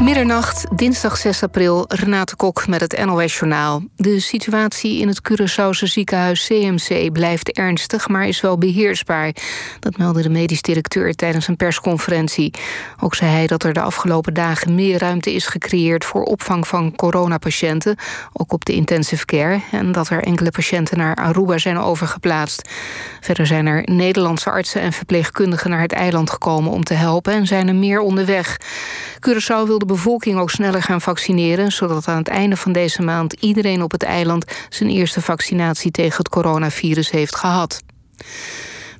Middernacht, dinsdag 6 april, Renate Kok met het NOS-journaal. De situatie in het Curaçaose ziekenhuis CMC blijft ernstig, maar is wel beheersbaar. Dat meldde de medisch directeur tijdens een persconferentie. Ook zei hij dat er de afgelopen dagen meer ruimte is gecreëerd... voor opvang van coronapatiënten, ook op de intensive care... en dat er enkele patiënten naar Aruba zijn overgeplaatst. Verder zijn er Nederlandse artsen en verpleegkundigen naar het eiland gekomen... om te helpen en zijn er meer onderweg. Curaçao wil de bevolking ook sneller gaan vaccineren... zodat aan het einde van deze maand iedereen op het eiland... zijn eerste vaccinatie tegen het coronavirus heeft gehad.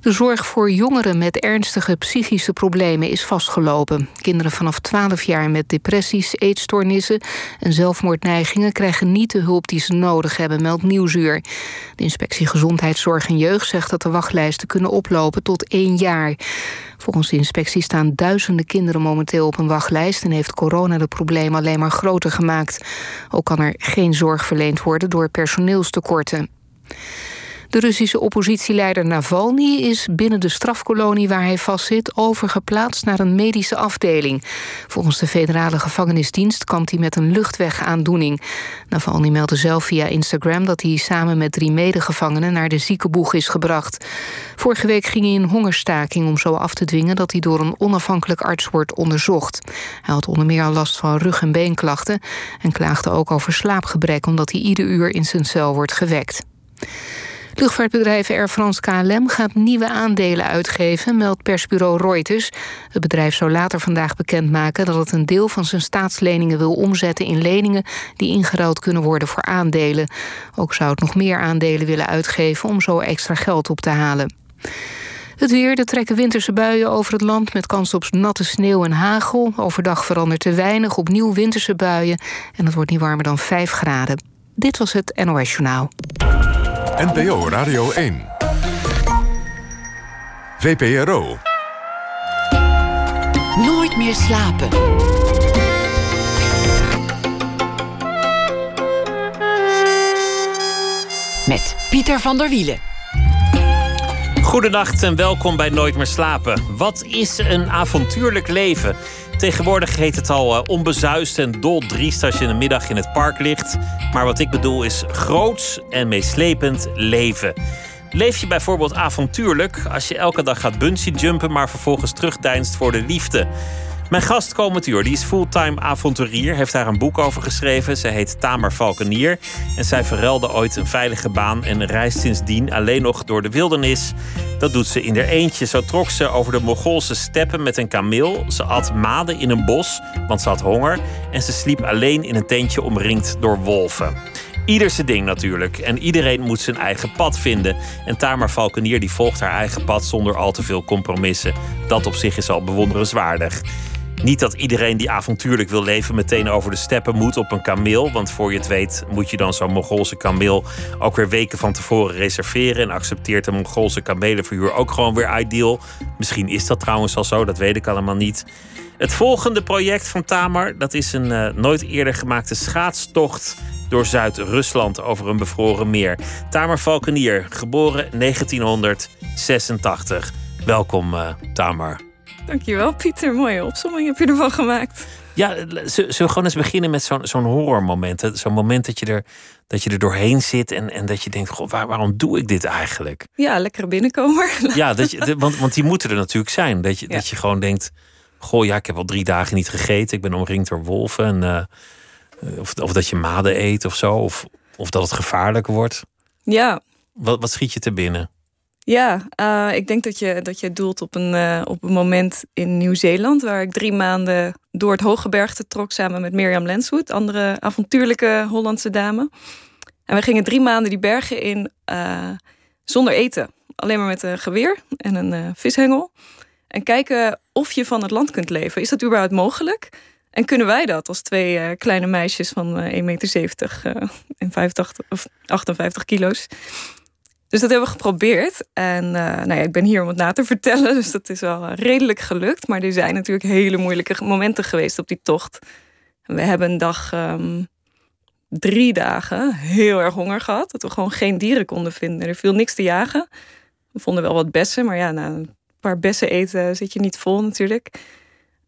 De zorg voor jongeren met ernstige psychische problemen is vastgelopen. Kinderen vanaf 12 jaar met depressies, eetstoornissen en zelfmoordneigingen krijgen niet de hulp die ze nodig hebben, meldt Nieuwsuur. De inspectie Gezondheidszorg en Jeugd zegt dat de wachtlijsten kunnen oplopen tot één jaar. Volgens de inspectie staan duizenden kinderen momenteel op een wachtlijst en heeft corona de problemen alleen maar groter gemaakt. Ook kan er geen zorg verleend worden door personeelstekorten. De Russische oppositieleider Navalny is binnen de strafkolonie waar hij vastzit overgeplaatst naar een medische afdeling. Volgens de federale gevangenisdienst kampt hij met een luchtwegaandoening. Navalny meldde zelf via Instagram dat hij samen met drie medegevangenen naar de ziekenboeg is gebracht. Vorige week ging hij in hongerstaking om zo af te dwingen dat hij door een onafhankelijk arts wordt onderzocht. Hij had onder meer al last van rug- en beenklachten en klaagde ook over slaapgebrek omdat hij ieder uur in zijn cel wordt gewekt. Luchtvaartbedrijf Air France KLM gaat nieuwe aandelen uitgeven, meldt persbureau Reuters. Het bedrijf zou later vandaag bekendmaken dat het een deel van zijn staatsleningen wil omzetten in leningen die ingeruild kunnen worden voor aandelen. Ook zou het nog meer aandelen willen uitgeven om zo extra geld op te halen. Het weer, er trekken winterse buien over het land... met kans op natte sneeuw en hagel. Overdag verandert te weinig, opnieuw winterse buien... en het wordt niet warmer dan 5 graden. Dit was het NOS Journaal. NPO Radio 1. VPRO. Nooit meer slapen. Met Pieter van der Wielen. Goedenacht en welkom bij Nooit meer slapen. Wat is een avontuurlijk leven? Tegenwoordig heet het al uh, onbezuist en doldriest als je een middag in het park ligt. Maar wat ik bedoel is groots en meeslepend leven. Leef je bijvoorbeeld avontuurlijk als je elke dag gaat bungee jumpen, maar vervolgens terugdeinst voor de liefde? Mijn gast die is fulltime avonturier, heeft daar een boek over geschreven. Ze heet Tamer Valkenier en zij verruilde ooit een veilige baan en reist sindsdien alleen nog door de wildernis. Dat doet ze in haar eentje. Zo trok ze over de Mongoolse steppen met een kameel. Ze at maden in een bos, want ze had honger. En ze sliep alleen in een tentje omringd door wolven. Ieder zijn ding natuurlijk. En iedereen moet zijn eigen pad vinden. En Tamer Valkenier die volgt haar eigen pad zonder al te veel compromissen. Dat op zich is al bewonderenswaardig. Niet dat iedereen die avontuurlijk wil leven meteen over de steppen moet op een kameel. Want voor je het weet moet je dan zo'n Mongoolse kameel ook weer weken van tevoren reserveren. En accepteert de Mongoolse kamelenverhuur ook gewoon weer ideal. Misschien is dat trouwens al zo, dat weet ik allemaal niet. Het volgende project van Tamar, dat is een uh, nooit eerder gemaakte schaatstocht door Zuid-Rusland over een bevroren meer. Tamer Valkenier, geboren 1986. Welkom, uh, Tamer. Dankjewel, Pieter. Mooie opzomming heb je ervan gemaakt. Ja, zullen we gewoon eens beginnen met zo'n zo'n horrormoment? Zo'n moment dat je, er, dat je er doorheen zit en, en dat je denkt: God, waar, waarom doe ik dit eigenlijk? Ja, lekkere binnenkomer. Ja, dat je, want, want die moeten er natuurlijk zijn. Dat je, dat je gewoon denkt: Goh, ja, ik heb al drie dagen niet gegeten. Ik ben omringd door wolven. En, uh, of, of dat je maden eet of zo. Of, of dat het gevaarlijk wordt. Ja. Wat, wat schiet je te binnen? Ja, uh, ik denk dat je, dat je doelt op een, uh, op een moment in Nieuw-Zeeland... waar ik drie maanden door het Hooggebergte trok... samen met Mirjam Lenswood, andere avontuurlijke Hollandse dame. En we gingen drie maanden die bergen in uh, zonder eten. Alleen maar met een geweer en een vishengel. En kijken of je van het land kunt leven. Is dat überhaupt mogelijk? En kunnen wij dat als twee kleine meisjes van 1,70 meter en 85, of 58 kilo's... Dus dat hebben we geprobeerd. En uh, nou ja, ik ben hier om het na te vertellen. Dus dat is wel redelijk gelukt. Maar er zijn natuurlijk hele moeilijke momenten geweest op die tocht. We hebben een dag, um, drie dagen, heel erg honger gehad. Dat we gewoon geen dieren konden vinden. Er viel niks te jagen. We vonden wel wat bessen. Maar ja, na een paar bessen eten zit je niet vol natuurlijk.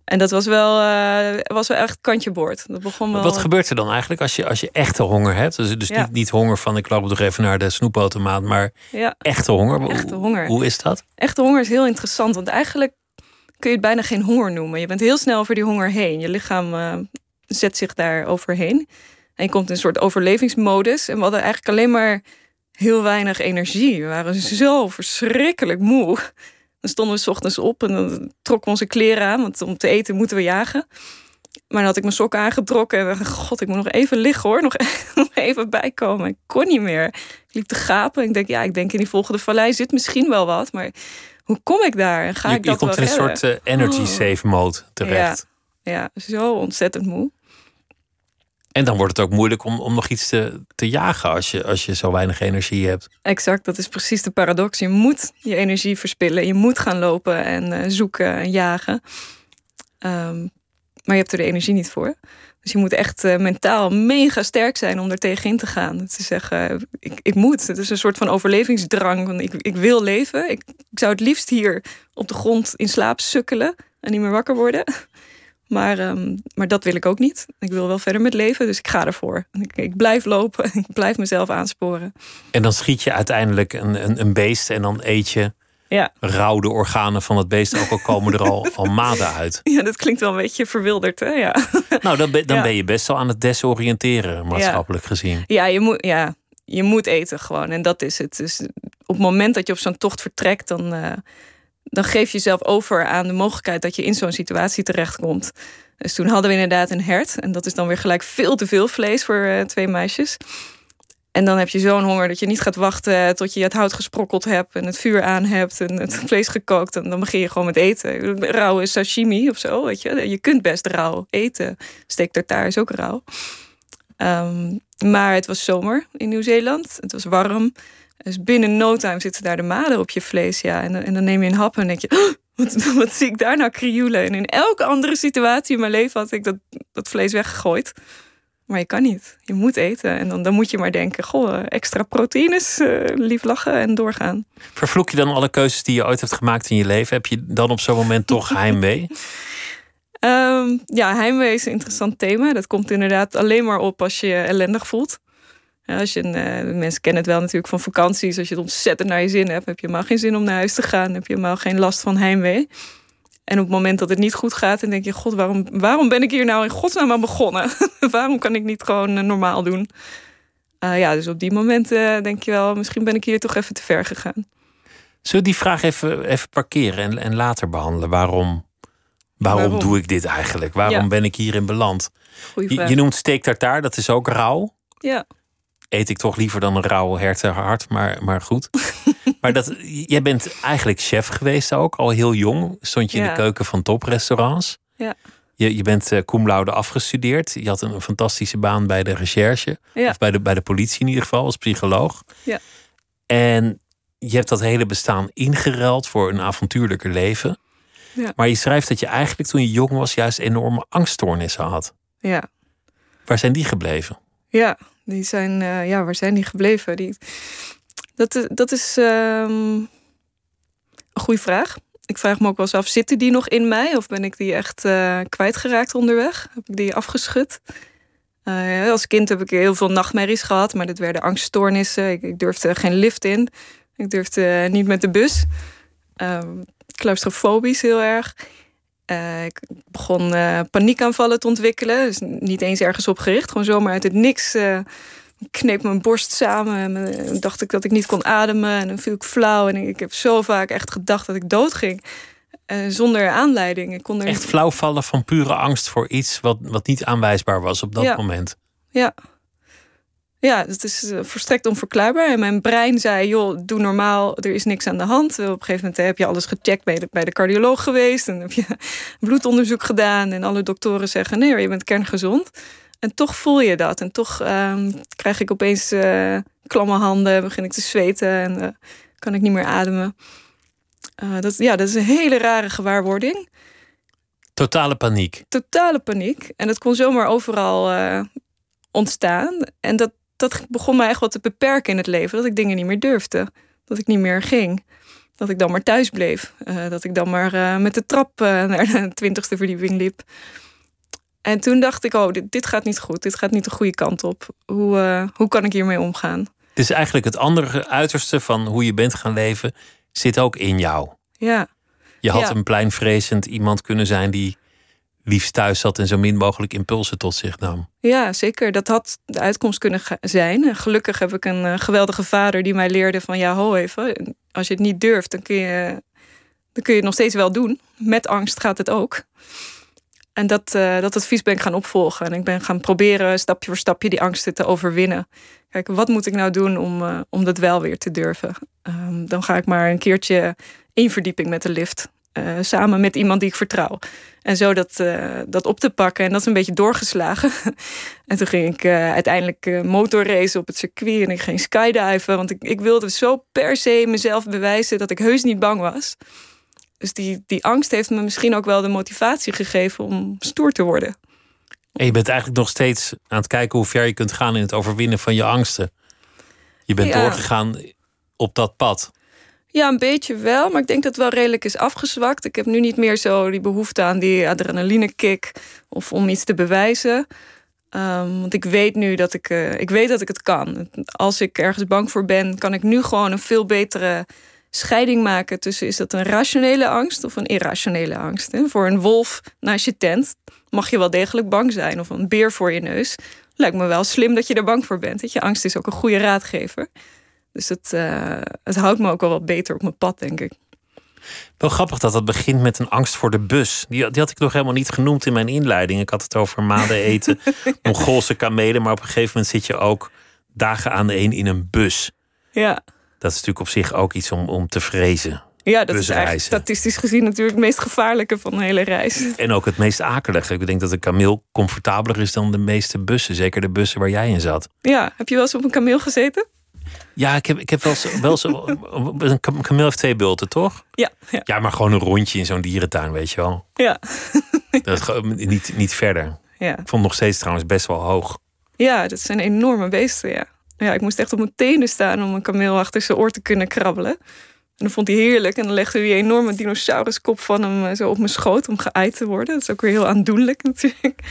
En dat was wel, uh, was wel echt kantje boord. Dat begon wel... Wat gebeurt er dan eigenlijk als je, als je echte honger hebt? Dus, dus niet, niet honger van ik loop nog even naar de snoepautomaat, maar ja. echte honger. Echte honger. Hoe, is dat? Echte honger is heel interessant, want eigenlijk kun je het bijna geen honger noemen. Je bent heel snel over die honger heen. Je lichaam uh, zet zich daar overheen. En je komt in een soort overlevingsmodus. En we hadden eigenlijk alleen maar heel weinig energie. We waren zo verschrikkelijk moe. Dan stonden we s ochtends op en dan trokken we onze kleren aan, want om te eten moeten we jagen. Maar dan had ik mijn sokken aangetrokken en dacht, god, ik moet nog even liggen hoor, nog, even bijkomen. Ik kon niet meer. Ik liep te gapen. Ik denk, ja, ik denk in die volgende vallei zit misschien wel wat, maar hoe kom ik daar? Ga je, ik dat je komt in een soort uh, energy oh. save mode terecht. Ja, ja, zo ontzettend moe. En dan wordt het ook moeilijk om, om nog iets te, te jagen als je, als je zo weinig energie hebt. Exact, dat is precies de paradox. Je moet je energie verspillen. Je moet gaan lopen en uh, zoeken en jagen. Um, maar je hebt er de energie niet voor. Dus je moet echt uh, mentaal mega sterk zijn om er tegenin te gaan. Te zeggen, ik, ik moet. Het is een soort van overlevingsdrang. Ik, ik wil leven. Ik, ik zou het liefst hier op de grond in slaap sukkelen en niet meer wakker worden. Maar, um, maar dat wil ik ook niet. Ik wil wel verder met leven, dus ik ga ervoor. Ik, ik blijf lopen, ik blijf mezelf aansporen. En dan schiet je uiteindelijk een, een, een beest en dan eet je ja. rauw de organen van het beest, ook al komen er al, al maden uit. Ja, dat klinkt wel een beetje verwilderd, hè? Ja. Nou, dan, ben, dan ben je best wel aan het desoriënteren, maatschappelijk gezien. Ja, je moet, ja, je moet eten gewoon. En dat is het. Dus op het moment dat je op zo'n tocht vertrekt, dan... Uh, dan geef je jezelf over aan de mogelijkheid dat je in zo'n situatie terechtkomt. Dus toen hadden we inderdaad een hert. En dat is dan weer gelijk veel te veel vlees voor uh, twee meisjes. En dan heb je zo'n honger dat je niet gaat wachten tot je het hout gesprokkeld hebt en het vuur aan hebt en het vlees gekookt. En dan begin je gewoon met eten. Rauwe sashimi of zo, weet je. Je kunt best rauw eten. Steek tartaar is ook rauw. Um, maar het was zomer in Nieuw-Zeeland. Het was warm. Dus binnen no time zitten daar de maden op je vlees. Ja. En, en dan neem je een hap en denk je... Oh, wat, wat, zie ik daar nou krioelen? En in elke andere situatie in mijn leven had ik dat, dat vlees weggegooid. Maar je kan niet. Je moet eten. En dan, dan moet je maar denken: goh, extra proteïnes, uh, lief lachen en doorgaan. Vervloek je dan alle keuzes die je ooit hebt gemaakt in je leven? Heb je dan op zo'n moment toch heimwee? um, ja, heimwee is een interessant thema. Dat komt inderdaad alleen maar op als je je ellendig voelt. Als je, uh, mensen kennen het wel natuurlijk van vakanties. Als je het ontzettend naar je zin hebt, heb je helemaal geen zin om naar huis te gaan. Heb je helemaal geen last van heimwee. En op het moment dat het niet goed gaat, dan denk je: God, waarom, waarom ben ik hier nou in godsnaam aan begonnen? waarom kan ik niet gewoon eh, normaal doen? Uh, ja, dus op die momenten denk je wel: misschien ben ik hier toch even te ver gegaan. Zullen we die vraag even, even parkeren en, en later behandelen? Waarom, waarom, doe ik dit eigenlijk? Waarom ben ik hierin beland? Je, je, noemt steak tartaar, dat is ook rauw. Ja eet ik toch liever dan een rauw hertenhart, maar, maar goed. maar dat, jij bent eigenlijk chef geweest ook, al heel jong. Stond je in de keuken van toprestaurants. Ja. Je, je bent uh, cum laude afgestudeerd. Je had een, fantastische baan bij de recherche. Of bij de, bij de politie in ieder geval, als psycholoog. Ja. En je hebt dat hele bestaan ingeruild voor een avontuurlijker leven. Ja. Maar je schrijft dat je eigenlijk toen je jong was juist enorme angststoornissen had. Ja. Waar zijn die gebleven? Ja, die zijn, uh, ja, waar zijn die gebleven? Die, dat, dat is um, een goede vraag. Ik vraag me ook wel eens af, zitten die nog in mij? Of ben ik die echt uh, kwijtgeraakt onderweg? Heb ik die afgeschud? Als kind heb ik heel veel nachtmerries gehad, maar dat werden angststoornissen. Ik, durfde geen lift in. Ik durfde niet met de bus. Uh, claustrofobisch heel erg. Uh, ik begon uh, paniekaanvallen te ontwikkelen. Dus niet eens ergens op gericht. Gewoon zomaar uit het niks. Uh, kneep mijn borst samen. En dacht ik dat ik niet kon ademen. En dan viel ik flauw. En ik heb zo vaak echt gedacht dat ik dood ging. zonder aanleiding. Ik kon er echt flauw vallen van pure angst voor iets wat, wat niet aanwijsbaar was op dat ja. moment. Ja. Ja, het is eh, volstrekt onverklaarbaar. En mijn brein zei, joh, doe normaal, er is niks aan de hand. Op een gegeven moment heb je alles gecheckt, bij de, bij de cardioloog geweest... en heb je bloedonderzoek gedaan en alle doktoren zeggen... nee, je bent kerngezond. En toch voel je dat. En toch um, krijg ik opeens uh, klamme handen, begin ik te zweten... en uh, kan ik niet meer ademen. Uh, dat, ja, dat is een hele rare gewaarwording. Totale paniek. Totale paniek. En dat kon zomaar overal ontstaan. En dat, dat begon mij echt wat te beperken in het leven. Dat ik dingen niet meer durfde. Dat ik niet meer ging. dat ik dan maar thuis bleef. Eh, dat ik dan maar eh, met de trap uh, naar de twintigste verdieping liep. En toen dacht ik, oh, dit, dit, gaat niet goed. Dit gaat niet de goede kant op. Hoe, hoe kan ik hiermee omgaan? Het is eigenlijk het andere uiterste van hoe je bent gaan leven, zit ook in jou. Ja. Je had Ja. een pleinvrezend iemand kunnen zijn die liefst thuis zat en zo min mogelijk impulsen tot zich nam. Ja, zeker. Dat had de uitkomst kunnen zijn. Gelukkig heb ik een eh, geweldige vader die mij leerde van ja, ho even. Als je het niet durft, dan kun je, dan kun je het nog steeds wel doen. Met angst gaat het ook. En dat, eh, dat advies ben ik gaan opvolgen. En ik ben gaan proberen stapje voor stapje die angsten te overwinnen. Kijk, wat moet ik nou doen om, eh, om dat wel weer te durven? Ehm, dan ga ik maar een keertje één verdieping met de lift. Eh, samen met iemand die ik vertrouw. En zo dat, eh, dat op te pakken. En dat is een beetje doorgeslagen. en toen ging ik eh, uiteindelijk motorracen op het circuit. En ik ging skydiven. Want ik, ik wilde zo per se mezelf bewijzen dat ik heus niet bang was. Dus die, die angst heeft me misschien ook wel de motivatie gegeven om stoer te worden. En je bent eigenlijk nog steeds aan het kijken hoe ver je kunt gaan in het overwinnen van je angsten. Je bent Ja. doorgegaan op dat pad. Ja, een beetje wel, maar ik denk dat het wel redelijk is afgezwakt. Ik heb nu niet meer zo die behoefte aan die adrenaline kick of om iets te bewijzen. Ehm, want ik weet nu dat ik, eh, ik weet dat ik het kan. Als ik ergens bang voor ben, kan ik nu gewoon een veel betere scheiding maken tussen is dat een rationele angst of een irrationele angst. Hè? Voor een wolf naast je tent mag je wel degelijk bang zijn, of een beer voor je neus. Lijkt me wel slim dat je er bang voor bent. Dat je angst is ook een goede raadgever. Dus het, eh, het houdt me ook wel wat beter op mijn pad, denk ik. Wel grappig dat dat begint met een angst voor de bus. Die, die had ik nog helemaal niet genoemd in mijn inleiding. Ik had het over maden eten, Mongoolse kamelen. Maar op een gegeven moment zit je ook dagen aan de een in een bus. Ja, Dat is natuurlijk op zich ook iets om, om te vrezen. ja dat is eigenlijk statistisch gezien natuurlijk het meest gevaarlijke van de hele reis. En ook het meest akelige. Ik denk dat een kameel comfortabeler is dan de meeste bussen. Zeker de bussen waar jij in zat. Ja, heb je wel eens op een kameel gezeten? Ja, ik heb, ik heb wel eens, wel eens- Een kam- kameel heeft twee bulten, toch? Ja, ja, Ja, maar gewoon een rondje in zo'n dierentuin, weet je wel. ja. Dat niet, niet verder. ja. Ik vond het nog steeds trouwens best wel hoog. Ja, dat zijn enorme beesten, ja. Ja, ik moest echt op mijn tenen staan om een kameel achter zijn oor te kunnen krabbelen. En dat vond hij heerlijk. En dan legde hij die enorme dinosauruskop van hem eh, zo op mijn schoot om geëid te worden. Dat is ook weer heel aandoenlijk natuurlijk.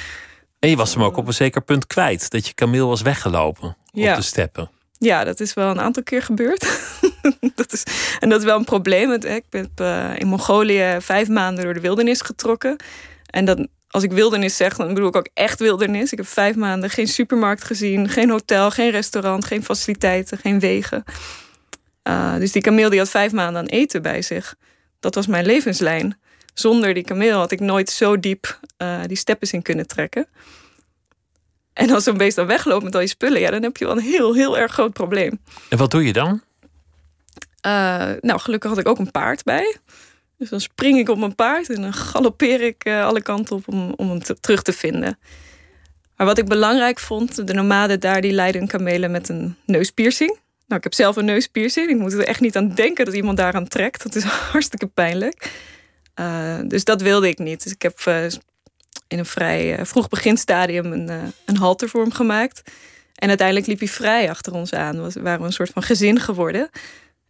En je was hem ook op een zeker punt kwijt. Dat je kameel was weggelopen Ja. op de steppen. Ja, dat is wel een aantal keer gebeurd. dat is, en dat is wel een probleem. want, Ik ben eh, in Mongolië vijf maanden door de wildernis getrokken. En dan, als ik wildernis zeg, dan bedoel ik ook echt wildernis. Ik heb vijf maanden geen supermarkt gezien, geen hotel, geen restaurant, geen faciliteiten, geen wegen. Uh, dus die kameel die had vijf maanden aan eten bij zich. Dat was mijn levenslijn. Zonder die kameel had ik nooit zo diep uh, die steppes in kunnen trekken. En als zo'n beest dan wegloopt met al je spullen, ja, dan heb je wel een heel, heel erg groot probleem. En wat doe je dan? Uh, nou, gelukkig had ik ook een paard bij. Dus dan spring ik op mijn paard en dan galoppeer ik uh, alle kanten op om, om hem te, terug te vinden. Maar wat ik belangrijk vond, de nomaden daar die leiden kamelen met een neuspiercing. Nou, ik heb zelf een neuspiercing. Ik moet er echt niet aan denken dat iemand daaraan trekt. Dat is hartstikke pijnlijk. Uh, dus dat wilde ik niet. Dus ik heb in een vrij uh, vroeg beginstadium een, uh, een halter voor hem gemaakt. En uiteindelijk liep hij vrij achter ons aan. We waren een soort van gezin geworden.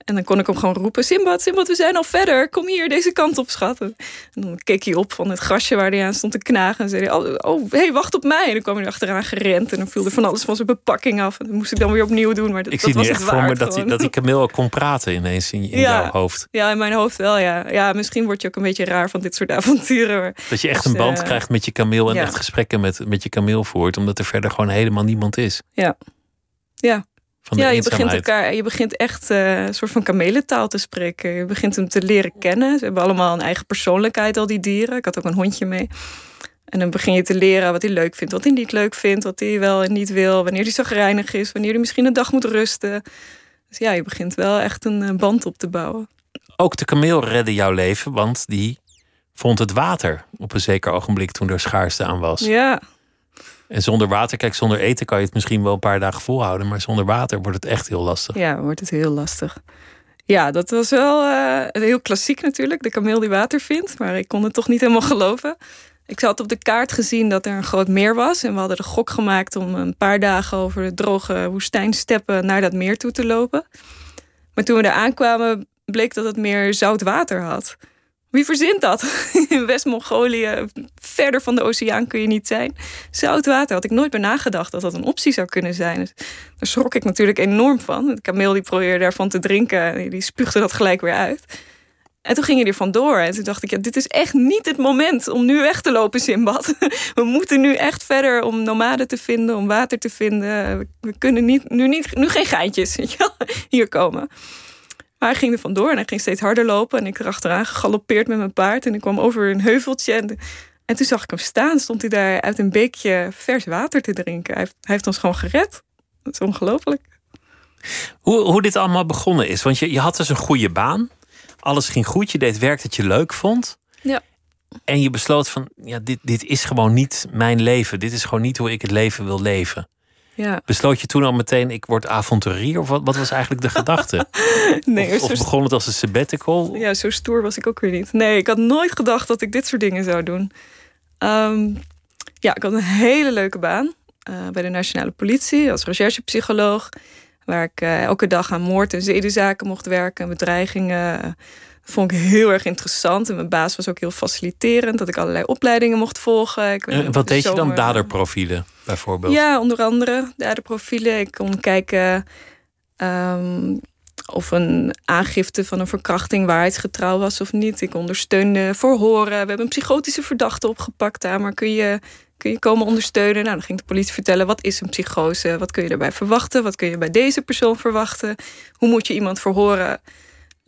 En dan kon ik hem gewoon roepen: Simbad, Simbad, we zijn al verder. Kom hier, deze kant op, schat. En dan keek hij op van het grasje waar hij aan stond te knagen. En zei hij: Oh, oh hey, wacht op mij. En dan kwam hij achteraan gerend. En dan viel er van alles van zijn bepakking af. En dat moest ik dan weer opnieuw doen. Maar dat, ik dat zie was nu het echt voor me dat die, dat die kameel kon praten ineens in, in Ja. jouw hoofd. Ja, in mijn hoofd wel, ja. Ja, misschien word je ook een beetje raar van dit soort avonturen. Maar Dat je echt Dus, een band eh, krijgt met je kameel en ja. echt gesprekken met, met je kameel voert. Omdat er verder gewoon helemaal niemand is. ja. Ja, Van de ja, je begint elkaar, je begint echt eh, een soort van kamelentaal te spreken. Je begint hem te leren kennen. Ze hebben allemaal een eigen persoonlijkheid, al die dieren. Ik had ook een hondje mee. En dan begin je te leren wat hij leuk vindt, wat hij niet leuk vindt, wat hij wel en niet wil, wanneer hij zagrijnig is, wanneer hij misschien een dag moet rusten. Dus ja, je begint wel echt een eh, band op te bouwen. Ook de kameel redde jouw leven, want die vond het water op een zeker ogenblik toen er schaarste aan was. Ja, En zonder water, kijk, zonder eten kan je het misschien wel een paar dagen volhouden, maar zonder water wordt het echt heel lastig. ja, wordt het heel lastig. Ja, dat was wel eh, heel klassiek natuurlijk, de kameel die water vindt. Maar ik kon het toch niet helemaal geloven. Ik had op de kaart gezien dat er een groot meer was. En we hadden de gok gemaakt om een paar dagen over de droge woestijnsteppen naar dat meer toe te lopen. Maar toen we daar aankwamen, bleek dat het meer zout water had. Wie verzint dat? In West-Mongolië, verder van de oceaan kun je niet zijn. Zout water had ik nooit meer nagedacht dat dat een optie zou kunnen zijn. Dus daar schrok ik natuurlijk enorm van. De kameel die probeerde daarvan te drinken, die spuugde dat gelijk weer uit. En toen ging je er vandoor. En toen dacht ik, ja, dit is echt niet het moment om nu weg te lopen, Simbad. We moeten nu echt verder om nomaden te vinden, om water te vinden. We kunnen niet, nu, niet, nu geen geintjes hier komen. Maar hij ging er vandoor en hij ging steeds harder lopen. En ik erachteraan gegalopeerd met mijn paard. En ik kwam over een heuveltje. En, en toen zag ik hem staan. Stond hij daar uit een beekje vers water te drinken. Hij heeft, hij heeft ons gewoon gered. Dat is ongelooflijk. Hoe, hoe dit allemaal begonnen is. Want je, je had dus een goede baan. Alles ging goed. Je deed werk dat je leuk vond. Ja. En je besloot van, ja, dit, dit is gewoon niet mijn leven. Dit is gewoon niet hoe ik het leven wil leven. Ja. Besloot je toen al meteen, ik word avonturier? Of wat, wat was eigenlijk de gedachte? nee, of, of begon het als een sabbatical? Ja, zo stoer was ik ook weer niet. Nee, ik had nooit gedacht dat ik dit soort dingen zou doen. Ehm, ja, ik had een hele leuke baan uh, bij de Nationale Politie als recherchepsycholoog. Waar ik uh, elke dag aan moord- en zedenzaken mocht werken, bedreigingen. Vond ik heel erg interessant. En mijn baas was ook heel faciliterend, dat ik allerlei opleidingen mocht volgen. Ik en wat deed zomer... je dan? Daderprofielen bijvoorbeeld? Ja, onder andere daderprofielen. Ik kon kijken um, of een aangifte van een verkrachting waarheidsgetrouw was of niet. Ik ondersteunde verhoren. We hebben een psychotische verdachte opgepakt daar, maar kun je kun je komen ondersteunen? Nou, dan ging de politie vertellen, wat is een psychose? Wat kun je daarbij verwachten? Wat kun je bij deze persoon verwachten? Hoe moet je iemand verhoren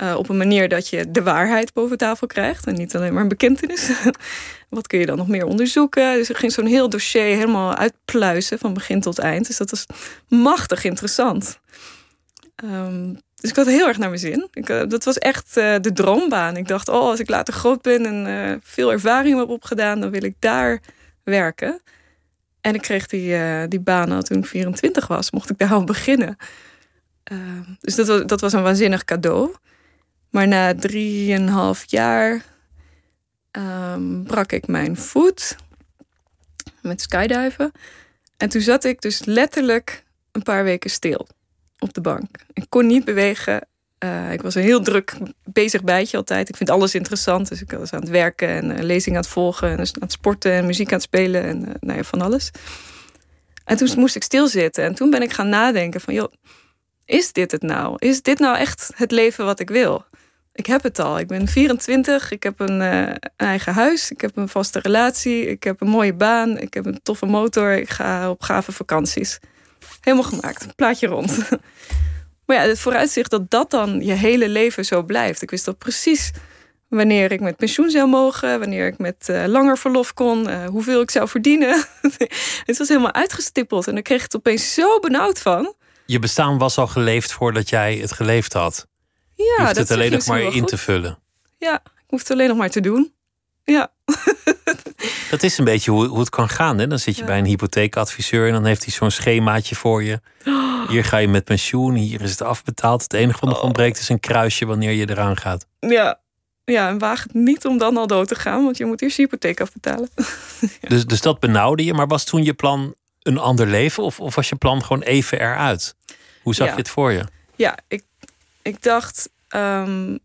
uh, op een manier dat je de waarheid boven tafel krijgt en niet alleen maar een bekentenis? wat kun je dan nog meer onderzoeken? Dus er ging zo'n heel dossier helemaal uitpluizen van begin tot eind. Dus dat was machtig interessant. Um, dus ik had heel erg naar mijn zin. Ik, uh, dat was echt uh, de droombaan. Ik dacht, oh, als ik later groot ben en veel ervaring heb opgedaan, dan wil ik daar werken. En ik kreeg die, die baan al toen ik 24 was. Mocht ik daar al beginnen. Uh, dus dat was, dat was een waanzinnig cadeau. Maar na drieënhalf jaar um, brak ik mijn voet met skydiven. En toen zat ik dus letterlijk een paar weken stil op de bank. Ik kon niet bewegen. Uh, ik was een heel druk bezig bijtje altijd. Ik vind alles interessant. Dus ik was aan het werken en uh, lezingen aan het volgen. En dus aan het sporten en muziek aan het spelen. En uh, nou ja, van alles. En toen moest ik stilzitten. En toen ben ik gaan nadenken van... joh, is dit het nou? Is dit nou echt het leven wat ik wil? Ik heb het al. Ik ben 24. Ik heb een, een eigen huis. Ik heb een vaste relatie. Ik heb een mooie baan. Ik heb een toffe motor. Ik ga op gave vakanties. Helemaal gemaakt. Plaatje rond. Maar ja, het vooruitzicht dat dat dan je hele leven zo blijft. Ik wist al precies wanneer ik met pensioen zou mogen, wanneer ik met uh, langer verlof kon, uh, hoeveel ik zou verdienen. het was helemaal uitgestippeld en daar kreeg ik het opeens zo benauwd van. Je bestaan was al geleefd voordat jij het geleefd had. Ja, je hoeft het alleen nog maar in goed. te vullen. Ja, ik hoef het alleen nog maar te doen. Ja. Dat is een beetje hoe, hoe het kan gaan. Hè? Dan zit je Ja. bij een hypotheekadviseur en dan heeft hij zo'n schemaatje voor je. Hier ga je met pensioen, hier is het afbetaald. Het enige wat nog Oh. ontbreekt is een kruisje wanneer je eraan gaat. Ja. Ja, en waag het niet om dan al dood te gaan, want je moet eerst je hypotheek afbetalen. Dus, dus dat benauwde je. Maar was toen je plan een ander leven? Of, of was je plan gewoon even eruit? Hoe zag Ja. je het voor je? Ja, ik, ik dacht, ehm,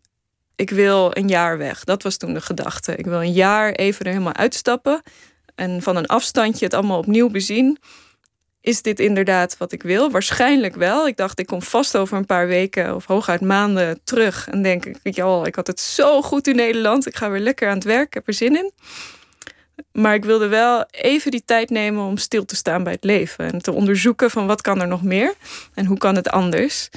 ik wil een jaar weg. Dat was toen de gedachte. Ik wil een jaar even er helemaal uitstappen. En van een afstandje het allemaal opnieuw bezien. Is dit inderdaad wat ik wil? Waarschijnlijk wel. Ik dacht, ik kom vast over een paar weken of hooguit maanden terug. En denk ik, ik had het zo goed in Nederland. Ik ga weer lekker aan het werk. Ik heb er zin in. Maar ik wilde wel even die tijd nemen om stil te staan bij het leven. En te onderzoeken van wat kan er nog meer? En hoe kan het anders?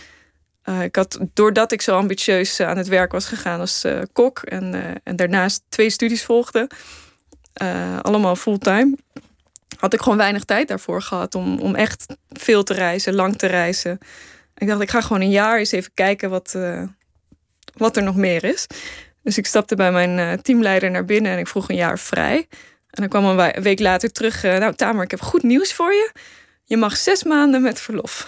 Uh, ik had, doordat ik zo ambitieus uh, aan het werk was gegaan als uh, kok en, en daarnaast twee studies volgde, allemaal fulltime, had ik gewoon weinig tijd daarvoor gehad om, om echt veel te reizen, lang te reizen. Ik dacht, ik ga gewoon een jaar eens even kijken wat, wat er nog meer is. Dus ik stapte bij mijn uh, teamleider naar binnen en ik vroeg een jaar vrij. En dan kwam een week later terug, uh, nou Tamer, ik heb goed nieuws voor je. Je mag zes maanden met verlof.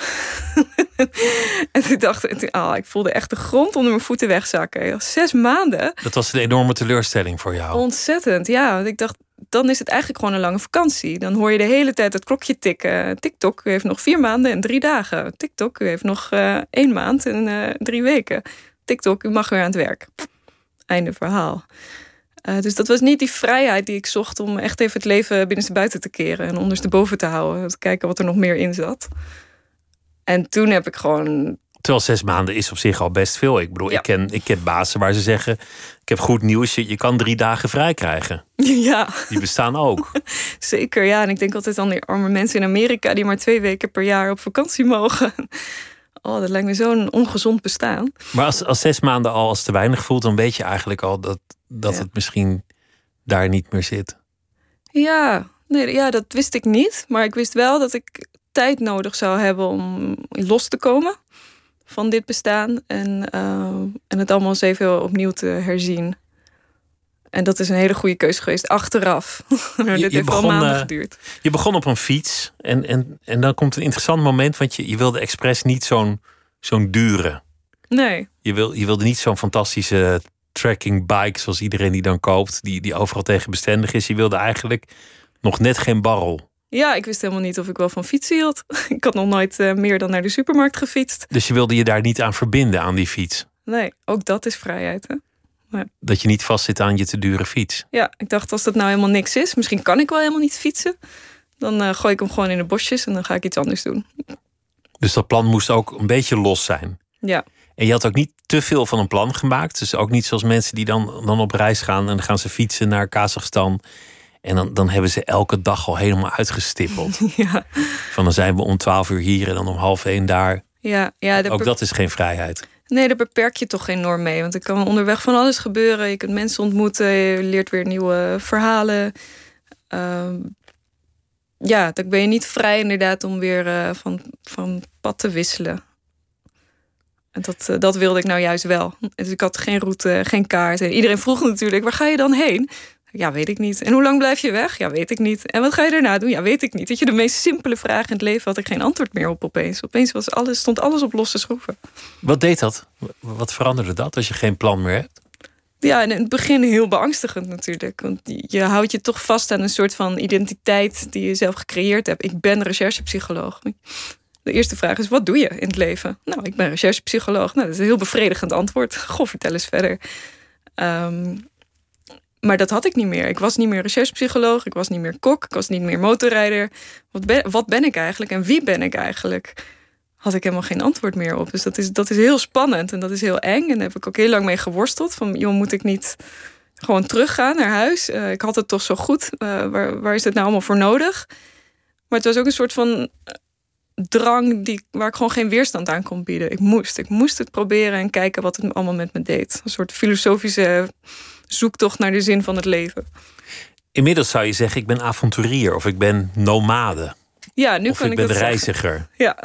en toen dacht ik, oh, ik voelde echt de grond onder mijn voeten wegzakken. Zes maanden? Dat was een enorme teleurstelling voor jou. Ontzettend, ja. Want ik dacht, dan is het eigenlijk gewoon een lange vakantie. Dan hoor je de hele tijd het klokje tikken. TikTok, u heeft nog vier maanden en drie dagen. TikTok, u heeft nog uh, één maand en uh, drie weken. TikTok, u mag weer aan het werk. Einde verhaal. Uh, dus dat was niet die vrijheid die ik zocht om echt even het leven binnenstebuiten te keren en ondersteboven te houden. Te kijken wat er nog meer in zat. En toen heb ik gewoon Terwijl zes maanden is op zich al best veel. Ik bedoel, ik, ken, ik ken bazen waar ze zeggen: Ik heb goed nieuws, je, je kan drie dagen vrij krijgen. Ja. Die bestaan ook. Zeker, ja. En ik denk altijd aan die arme mensen in Amerika die maar twee weken per jaar op vakantie mogen. Oh, dat lijkt me zo'n ongezond bestaan. Maar als, als zes maanden al als te weinig voelt, dan weet je eigenlijk al dat, dat het misschien daar niet meer zit. Ja, nee, ja, dat wist ik niet. Maar ik wist wel dat ik tijd nodig zou hebben om los te komen van dit bestaan. En, uh, en het allemaal eens even opnieuw te herzien. En dat is een hele goede keuze geweest achteraf. dit je heeft begon, al maanden uh, geduurd. Je begon op een fiets. En, en, en dan komt een interessant moment. Want je, je wilde expres niet zo'n zo'n dure. Nee. Je, wil, je wilde niet zo'n fantastische tracking bike. Zoals iedereen die dan koopt. Die, die overal tegen bestendig is. Je wilde eigenlijk nog net geen barrel. Ja, ik wist helemaal niet of ik wel van fietsen hield. Ik had nog nooit uh, meer dan naar de supermarkt gefietst. Dus je wilde je daar niet aan verbinden, aan die fiets? Nee, ook dat is vrijheid. Hè? Dat je niet vastzit aan je te dure fiets? Ja, ik dacht als dat nou helemaal niks is, misschien kan ik wel helemaal niet fietsen. Dan uh, gooi ik hem gewoon in de bosjes en dan ga ik iets anders doen. Dus dat plan moest ook een beetje los zijn? Ja. En je had ook niet te veel van een plan gemaakt. Dus ook niet zoals mensen die dan, dan op reis gaan en dan gaan ze fietsen naar Kazachstan en dan, dan hebben ze elke dag al helemaal uitgestippeld. Ja. Van dan zijn we om twaalf uur hier en dan om half één daar. Ja, ja, Ook dat is geen vrijheid. Nee, daar beperk je toch enorm mee. Want er kan onderweg van alles gebeuren. Je kunt mensen ontmoeten, je leert weer nieuwe verhalen. Uh, ja, dan ben je niet vrij inderdaad om weer uh, van, van pad te wisselen. En dat, uh, dat wilde ik nou juist wel. Dus ik had geen route, geen kaart. En iedereen vroeg natuurlijk, waar ga je dan heen? Ja, weet ik niet. En hoe lang blijf je weg? Ja, weet ik niet. En wat ga je daarna doen? Ja, weet ik niet. Dat je de meest simpele vraag in het leven had ik geen antwoord meer op opeens. Opeens was alles, stond alles op losse schroeven. Wat deed dat? Wat veranderde dat als je geen plan meer hebt? Ja, in het begin heel beangstigend natuurlijk. Want je houdt je toch vast aan een soort van identiteit die je zelf gecreëerd hebt. Ik ben recherchepsycholoog. De eerste vraag is: wat doe je in het leven? Nou, ik ben recherchepsycholoog. Nou, dat is een heel bevredigend antwoord. Goh, vertel eens verder. Um, maar dat had ik niet meer. Ik was niet meer recherchepsycholoog, ik was niet meer kok, ik was niet meer motorrijder. Wat ben, wat ben ik eigenlijk en wie ben ik eigenlijk? Had ik helemaal geen antwoord meer op. Dus dat is, dat is heel spannend en dat is heel eng. En daar heb ik ook heel lang mee geworsteld. Van, joh, moet ik niet gewoon teruggaan naar huis? Uh, ik had het toch zo goed. Uh, waar, waar is het nou allemaal voor nodig? Maar het was ook een soort van drang die, waar ik gewoon geen weerstand aan kon bieden. Ik moest. Ik moest het proberen en kijken wat het allemaal met me deed. Een soort filosofische zoektocht naar de zin van het leven. Inmiddels zou je zeggen, ik ben avonturier of ik ben nomade. Ja, nu of kan ik, ik ben dat reiziger. Zeggen. Ja.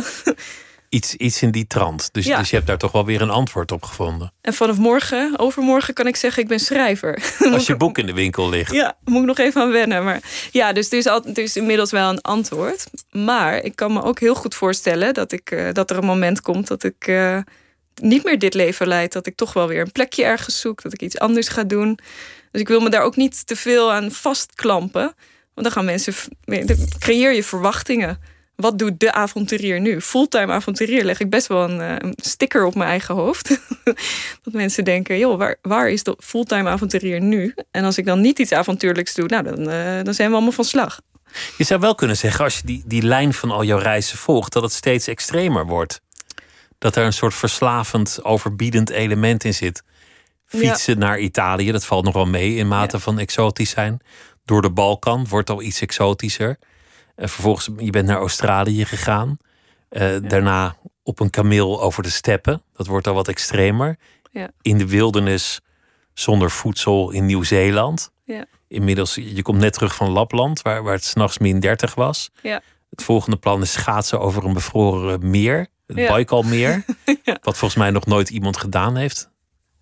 Iets, iets in die trant. Dus, Ja. dus je hebt daar toch wel weer een antwoord op gevonden. En vanaf morgen, overmorgen, kan ik zeggen, ik ben schrijver. Als je boek in de winkel ligt. Ja, moet ik nog even aan wennen. Maar ja, dus er is, al, er is inmiddels wel een antwoord. Maar ik kan me ook heel goed voorstellen dat, ik, eh, dat er een moment komt dat ik eh, niet meer dit leven leid. Dat ik toch wel weer een plekje ergens zoek. Dat ik iets anders ga doen. Dus ik wil me daar ook niet te veel aan vastklampen. Want dan gaan mensen. dan creëer je verwachtingen. Wat doet de avonturier nu? Fulltime avonturier leg ik best wel een, eh, sticker op mijn eigen hoofd. dat mensen denken: joh, waar, waar is de fulltime avonturier nu? En als ik dan niet iets avontuurlijks doe, nou, dan, eh, dan zijn we allemaal van slag. Je zou wel kunnen zeggen, als je die, die lijn van al jouw reizen volgt, dat het steeds extremer wordt. Dat er een soort verslavend, overbiedend element in zit. Fietsen naar Italië, dat valt nog wel mee in mate van exotisch zijn. Door de Balkan wordt al iets exotischer. En vervolgens, je bent naar Australië gegaan. Eh, Daarna op een kameel over de steppen. Dat wordt al wat extremer. Ja. In de wildernis zonder voedsel in Nieuw-Zeeland. Ja. Inmiddels, je komt net terug van Lapland, waar, waar het s'nachts min 30 was. Ja. Het volgende plan is schaatsen over een bevroren meer. Het Ja. Baikalmeer. Ja. Wat volgens mij nog nooit iemand gedaan heeft.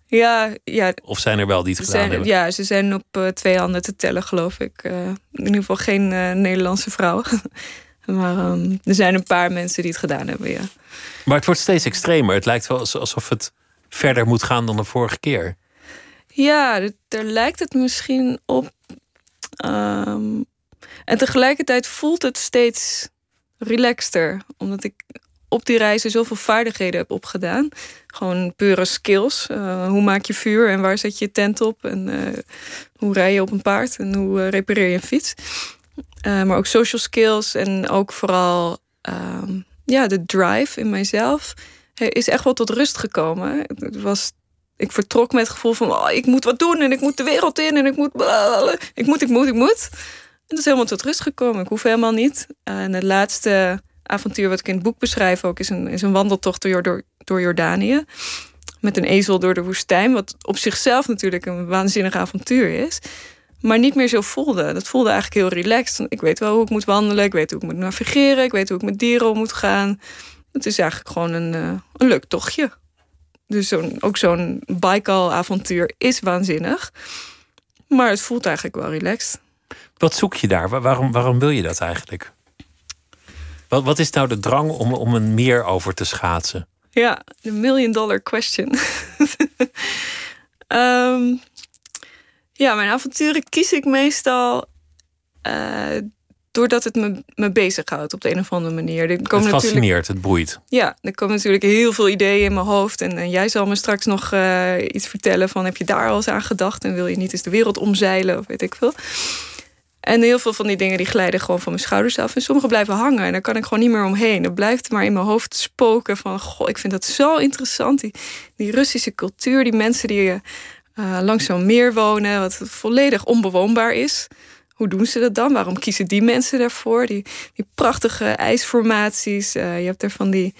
Ja, ja, Of zijn er wel die het gedaan zijn, hebben? ja, ze zijn op eh, twee handen te tellen, geloof ik. Eh, in ieder geval geen eh, Nederlandse vrouwen. maar ehm, er zijn een paar mensen die het gedaan hebben, ja. Maar het wordt steeds extremer. Het lijkt wel als- alsof het verder moet gaan dan de vorige keer. Ja, daar lijkt het misschien op. Ehm, en tegelijkertijd voelt het steeds relaxter. Omdat ik op die reizen zoveel vaardigheden heb opgedaan. Gewoon pure skills. Uh, hoe maak je vuur en waar zet je je tent op? En uh, hoe rij je op een paard en hoe uh, repareer je een fiets? maar ook social skills en ook vooral ehm, ja, de drive in mijzelf is echt wel tot rust gekomen. Het was ik vertrok met het gevoel van oh, ik moet wat doen en ik moet de wereld in en ik moet ik moet, ik moet, ik moet. En dat is helemaal tot rust gekomen. Ik hoef helemaal niet. En het laatste avontuur wat ik in het boek beschrijf ook is een, is een wandeltocht door, door, door Jordanië. Met een ezel door de woestijn. Wat op zichzelf natuurlijk een waanzinnig avontuur is. Maar niet meer zo voelde. Dat voelde eigenlijk heel relaxed. Ik weet wel hoe ik moet wandelen. Ik weet hoe ik moet navigeren. Ik weet hoe ik met dieren om moet gaan. Het is eigenlijk gewoon een, uh, een leuk tochtje. Dus ook zo'n Baikal-avontuur is waanzinnig. Maar het voelt eigenlijk wel relaxed. Wat zoek je daar? Waarom, waarom wil je dat eigenlijk? Wat, wat is nou de drang om, om een meer over te schaatsen? Ja, de million dollar question. um, ja, mijn avonturen kies ik meestal uh, doordat het me, me bezighoudt op de een of andere manier. Er komen het fascineert, het boeit. Ja, er komen natuurlijk heel veel ideeën in mijn hoofd. En, en jij zal me straks nog uh, iets vertellen van... heb je daar al eens aan gedacht en wil je niet eens de wereld omzeilen of weet ik veel. En heel veel van die dingen die glijden gewoon van mijn schouders af. En sommige blijven hangen en daar kan ik gewoon niet meer omheen. Dat blijft maar in mijn hoofd spoken van... goh, ik vind dat zo interessant, die, die Russische cultuur... die mensen die uh, langs zo'n meer wonen... wat volledig onbewoonbaar is... Hoe doen ze dat dan? Waarom kiezen die mensen daarvoor? Die, die prachtige ijsformaties. Uh, je hebt er van die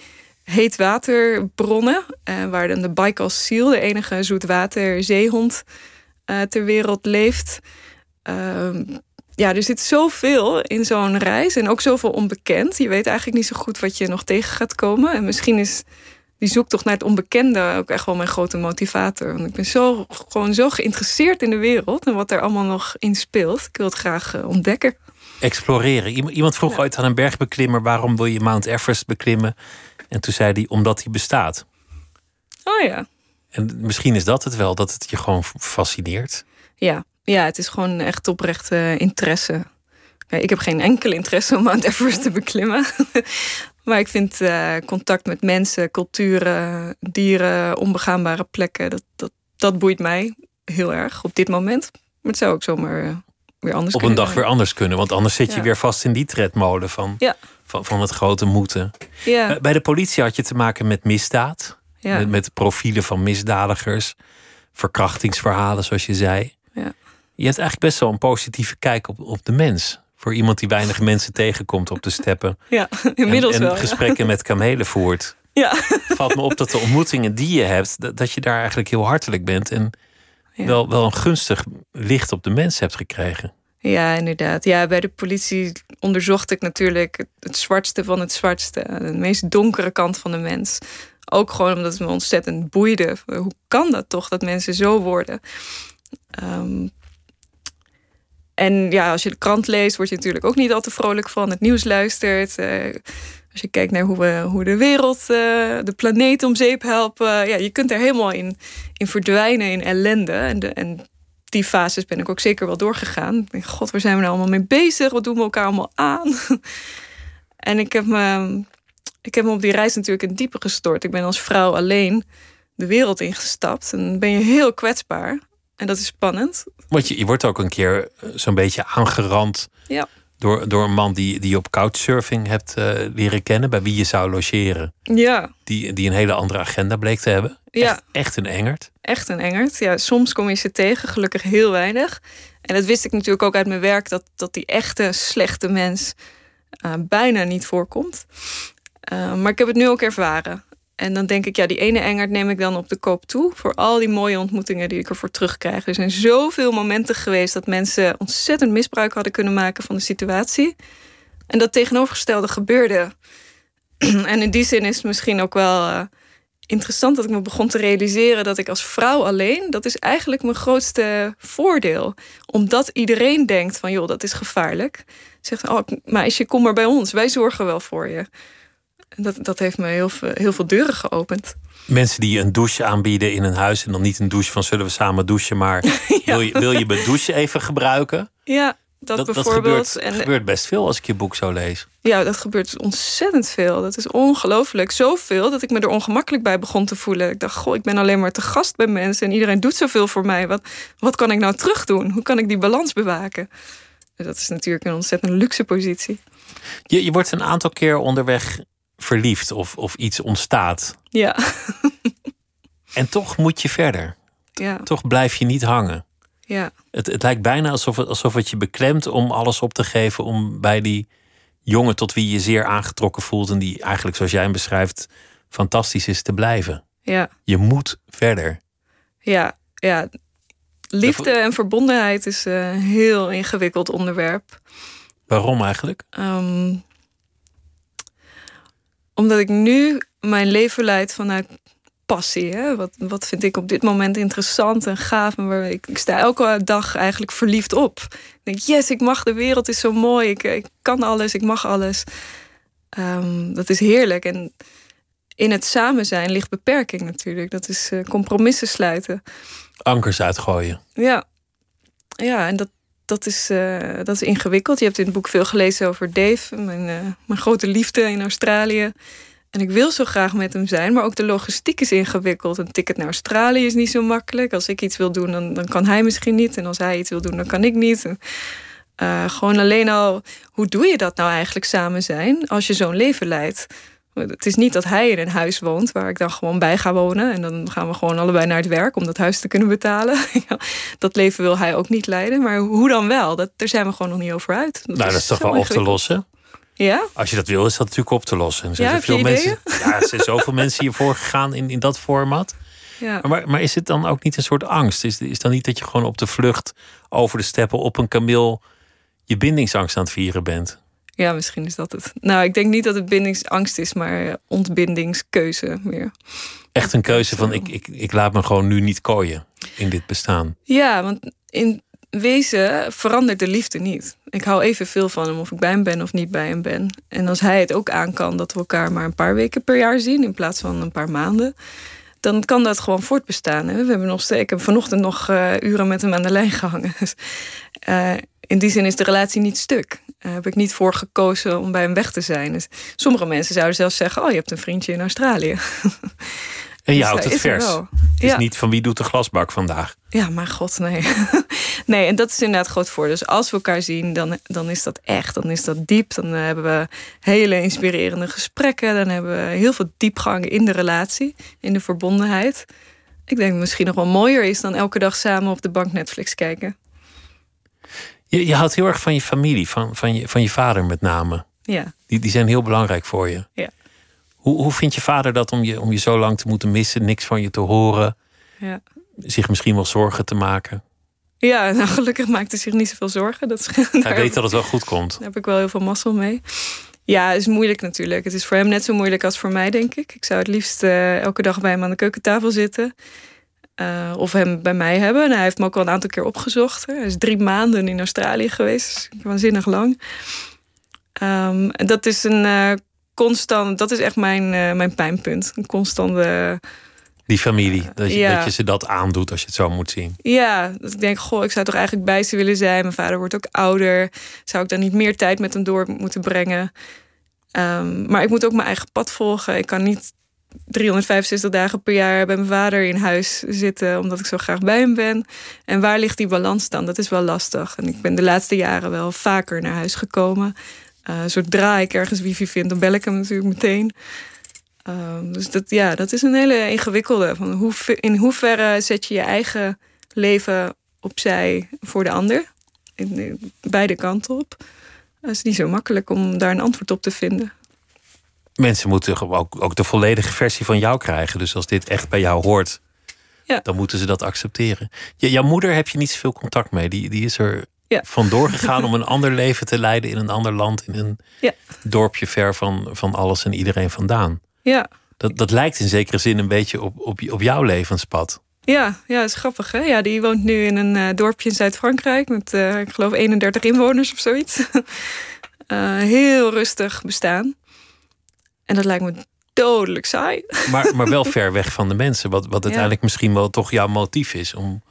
heetwaterbronnen. Uh, waar dan de Baikal Seal, de enige zoetwaterzeehond ter wereld, leeft. Ja, er zit zoveel in zo'n reis. En ook zoveel onbekend. Je weet eigenlijk niet zo goed wat je nog tegen gaat komen. En misschien is die zoektocht naar het onbekende ook echt wel mijn grote motivator. Want ik ben zo, gewoon zo geïnteresseerd in de wereld en wat er allemaal nog in speelt. Ik wil het graag uh, ontdekken. Exploreren. Iemand vroeg ooit aan een bergbeklimmer: waarom wil je Mount Everest beklimmen? En toen zei hij: omdat hij bestaat. Oh ja. En misschien is dat het wel, dat het je gewoon fascineert. Ja, ja het is gewoon echt oprechte interesse. Ik heb geen enkele interesse om Mount Everest te beklimmen. Maar ik vind uh, contact met mensen, culturen, dieren, onbegaanbare plekken, dat, dat, dat boeit mij heel erg op dit moment. Maar het zou ook zomaar uh, weer anders op kunnen. Op een dag weer anders kunnen, want anders zit je weer vast in die tredmolen van, ja. van, van het grote moeten. Ja. Uh, bij de politie had je te maken met misdaad, met, met profielen van misdadigers, verkrachtingsverhalen, zoals je zei. Ja. Je hebt eigenlijk best wel een positieve kijk op, op de mens voor iemand die weinig mensen tegenkomt op de steppen. Ja, inmiddels en, en wel. gesprekken met kamelen voert. Ja. Valt me op dat de ontmoetingen die je hebt, dat, je daar eigenlijk heel hartelijk bent. En wel, wel een gunstig licht op de mens hebt gekregen. Ja, inderdaad. Ja, bij de politie onderzocht ik natuurlijk het zwartste van het zwartste. De meest donkere kant van de mens. Ook gewoon omdat het me ontzettend boeide. Hoe kan dat toch, dat mensen zo worden? Um, en ja, als je de krant leest, word je natuurlijk ook niet al te vrolijk van. Het nieuws luistert. Uh, als je kijkt naar hoe we hoe de wereld, uh, de planeet om zeep helpen. Ja, je kunt er helemaal in, in verdwijnen in ellende. En, en die fases ben ik ook zeker wel doorgegaan. God, waar zijn we nou allemaal mee bezig? Wat doen we elkaar allemaal aan? en ik heb, me, ik heb me op die reis natuurlijk in diepe gestort. Ik ben als vrouw alleen de wereld ingestapt. En ben je heel kwetsbaar. En dat is spannend. Want je, je wordt ook een keer eh, zo'n beetje aangerand ja. door, door een man die, die je op couchsurfing hebt uh, leren kennen, bij wie je zou logeren. Ja. Die, die een hele andere agenda bleek te hebben. Ja. Echt, echt een engert. Echt een engert. Ja, soms kom je ze tegen, gelukkig heel weinig. En dat wist ik natuurlijk ook uit mijn werk, dat, dat die echte slechte mens uh, bijna niet voorkomt. Uh, maar ik heb het nu ook ervaren. En dan denk ik, ja, die ene engert neem ik dan op de koop toe. Voor al die mooie ontmoetingen die ik ervoor terugkrijg. Er zijn zoveel momenten geweest dat mensen ontzettend misbruik hadden kunnen maken van de situatie. En dat tegenovergestelde gebeurde. en in die zin is het misschien ook wel uh, interessant dat ik me begon te realiseren dat ik als vrouw alleen, dat is eigenlijk mijn grootste voordeel. Omdat iedereen denkt van, joh, dat is gevaarlijk. Zegt, oh, meisje, kom maar bij ons, wij zorgen wel voor je. Dat, dat heeft me heel veel, heel veel deuren geopend. Mensen die een douche aanbieden in een huis en dan niet een douche van zullen we samen douchen, maar wil, je, wil je mijn douche even gebruiken? Ja. Dat, bijvoorbeeld. gebeurt, en, gebeurt best veel als ik je boek zo lees. Ja, dat gebeurt ontzettend veel. Dat is ongelooflijk. Zoveel dat ik me er ongemakkelijk bij begon te voelen. Ik dacht, goh, ik ben alleen maar te gast bij mensen en iedereen doet zoveel voor mij. Wat, wat kan ik nou terug doen? Hoe kan ik die balans bewaken? Dat is natuurlijk een ontzettend luxe positie. Je, je wordt een aantal keer onderweg verliefd of, of iets ontstaat. Ja. en toch moet je verder. Ja. Toch blijf je niet hangen. Ja. Het, het lijkt bijna alsof het, alsof het je beklemt om alles op te geven om bij die jongen tot wie je zeer aangetrokken voelt en die eigenlijk, zoals jij hem beschrijft, fantastisch is te blijven. Ja. Je moet verder. Ja, ja. Liefde en verbondenheid is een heel ingewikkeld onderwerp. Waarom eigenlijk? Um, omdat ik nu mijn leven leid vanuit passie. Hè? Wat, wat vind ik op dit moment interessant en gaaf. En waar ik, ik sta elke dag eigenlijk verliefd op. Ik denk, yes, ik mag, de wereld is zo mooi. Ik, ik kan alles, ik mag alles. Um, dat is heerlijk. En in het samen zijn ligt beperking natuurlijk. Dat is uh, compromissen sluiten. Ankers uitgooien. Ja, ja en dat, dat, is, uh, dat is ingewikkeld. Je hebt in het boek veel gelezen over Dave, mijn, uh, mijn grote liefde in Australië. En ik wil zo graag met hem zijn, maar ook de logistiek is ingewikkeld. Een ticket naar Australië is niet zo makkelijk. Als ik iets wil doen, dan, dan kan hij misschien niet. En als hij iets wil doen, dan kan ik niet. Uh, gewoon alleen al, hoe doe je dat nou eigenlijk samen zijn als je zo'n leven leidt? Het is niet dat hij in een huis woont waar ik dan gewoon bij ga wonen. En dan gaan we gewoon allebei naar het werk om dat huis te kunnen betalen. dat leven wil hij ook niet leiden. Maar hoe dan wel? Dat, daar zijn we gewoon nog niet over uit. Dat nou, dat is toch wel op te lossen? Ja? Als je dat wil, is dat natuurlijk op te lossen. Er zijn ja, veel mensen, ja, er zijn zoveel mensen hiervoor gegaan in, in dat format. Ja. Maar, maar is het dan ook niet een soort angst? Is, is dan niet dat je gewoon op de vlucht over de steppen op een kameel je bindingsangst aan het vieren bent? Ja, misschien is dat het. Nou, ik denk niet dat het bindingsangst is, maar ontbindingskeuze meer. Echt een keuze van ik, ik, ik laat me gewoon nu niet kooien in dit bestaan. Ja, want in wezen verandert de liefde niet. Ik hou evenveel van hem of ik bij hem ben of niet bij hem ben. En als hij het ook aan kan dat we elkaar maar een paar weken per jaar zien in plaats van een paar maanden, dan kan dat gewoon voortbestaan. We hebben nog steeds, ik heb vanochtend nog uh, uren met hem aan de lijn gehangen. Uh, in die zin is de relatie niet stuk. Daar heb ik niet voor gekozen om bij hem weg te zijn. Dus sommige mensen zouden zelfs zeggen: Oh, je hebt een vriendje in Australië. En je dus houdt het vers. Het is ja. niet van wie doet de glasbak vandaag. Ja, maar god, nee. nee, en dat is inderdaad groot voor. Dus als we elkaar zien, dan, dan is dat echt. Dan is dat diep. Dan hebben we hele inspirerende gesprekken. Dan hebben we heel veel diepgang in de relatie, in de verbondenheid. Ik denk dat het misschien nog wel mooier is dan elke dag samen op de bank Netflix kijken. Je, je houdt heel erg van je familie, van, van, je, van je vader met name. Ja. Die, die zijn heel belangrijk voor je. Ja. Hoe, hoe vindt je vader dat om je, om je zo lang te moeten missen, niks van je te horen? Ja. Zich misschien wel zorgen te maken? Ja, nou gelukkig maakt hij zich niet zoveel zorgen. Dat is, hij weet dat het wel goed komt. Daar heb ik wel heel veel mazzel mee. Ja, het is moeilijk natuurlijk. Het is voor hem net zo moeilijk als voor mij, denk ik. Ik zou het liefst uh, elke dag bij hem aan de keukentafel zitten. Uh, of hem bij mij hebben. En hij heeft me ook al een aantal keer opgezocht. Hij is drie maanden in Australië geweest. Waanzinnig lang. Um, dat is een uh, constant, dat is echt mijn, uh, mijn pijnpunt. Een constante. Die familie, dat je, ja. dat je ze dat aandoet als je het zo moet zien. Ja, dat ik denk, goh, ik zou toch eigenlijk bij ze willen zijn. Mijn vader wordt ook ouder. Zou ik dan niet meer tijd met hem door moeten brengen? Um, maar ik moet ook mijn eigen pad volgen. Ik kan niet 365 dagen per jaar bij mijn vader in huis zitten, omdat ik zo graag bij hem ben. En waar ligt die balans dan? Dat is wel lastig. En ik ben de laatste jaren wel vaker naar huis gekomen. Uh, zodra ik ergens wifi vind, dan bel ik hem natuurlijk meteen. Uh, dus dat, ja, dat is een hele ingewikkelde. Van hoe, in hoeverre zet je je eigen leven opzij voor de ander? In, beide kanten op. Het is niet zo makkelijk om daar een antwoord op te vinden mensen moeten ook, ook de volledige versie van jou krijgen. Dus als dit echt bij jou hoort, ja. dan moeten ze dat accepteren. Ja, jouw moeder heb je niet zoveel contact mee. Die, die is er ja. vandoor gegaan om een ander leven te leiden in een ander land, in een ja. dorpje ver van, van alles en iedereen vandaan. Ja. Dat, dat lijkt in zekere zin een beetje op, op, op jouw levenspad. Ja, ja, dat is grappig. Hè? Ja, die woont nu in een uh, dorpje in Zuid-Frankrijk met, uh, ik geloof, 31 inwoners of zoiets. uh, heel rustig bestaan. En dat lijkt me dodelijk saai. Maar, maar wel ver weg van de mensen. Wat, wat uiteindelijk misschien wel toch jouw motief is om,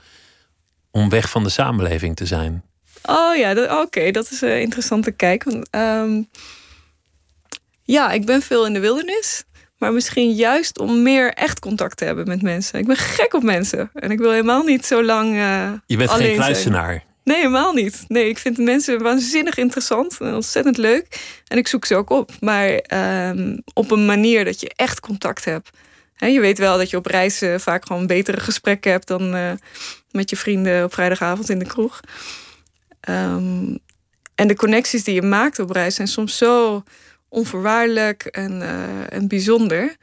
om weg van de samenleving te zijn. Oh ja, oké, dat is een interessante kijk. Want, ehm, ja, ik ben veel in de wildernis. Maar misschien juist om meer echt contact te hebben met mensen. Ik ben gek op mensen. En ik wil helemaal niet zo lang. Uh, je bent geen kluisenaar. Nee, helemaal niet. Nee, ik vind mensen waanzinnig interessant en ontzettend leuk. En ik zoek ze ook op. Maar ehm, op een manier dat je echt contact hebt. je weet wel dat je op reis vaak gewoon betere gesprekken hebt dan uh, met je vrienden op vrijdagavond in de kroeg. Um, en de connecties die je maakt op reis zijn soms zo onvoorwaardelijk en, uh, en bijzonder.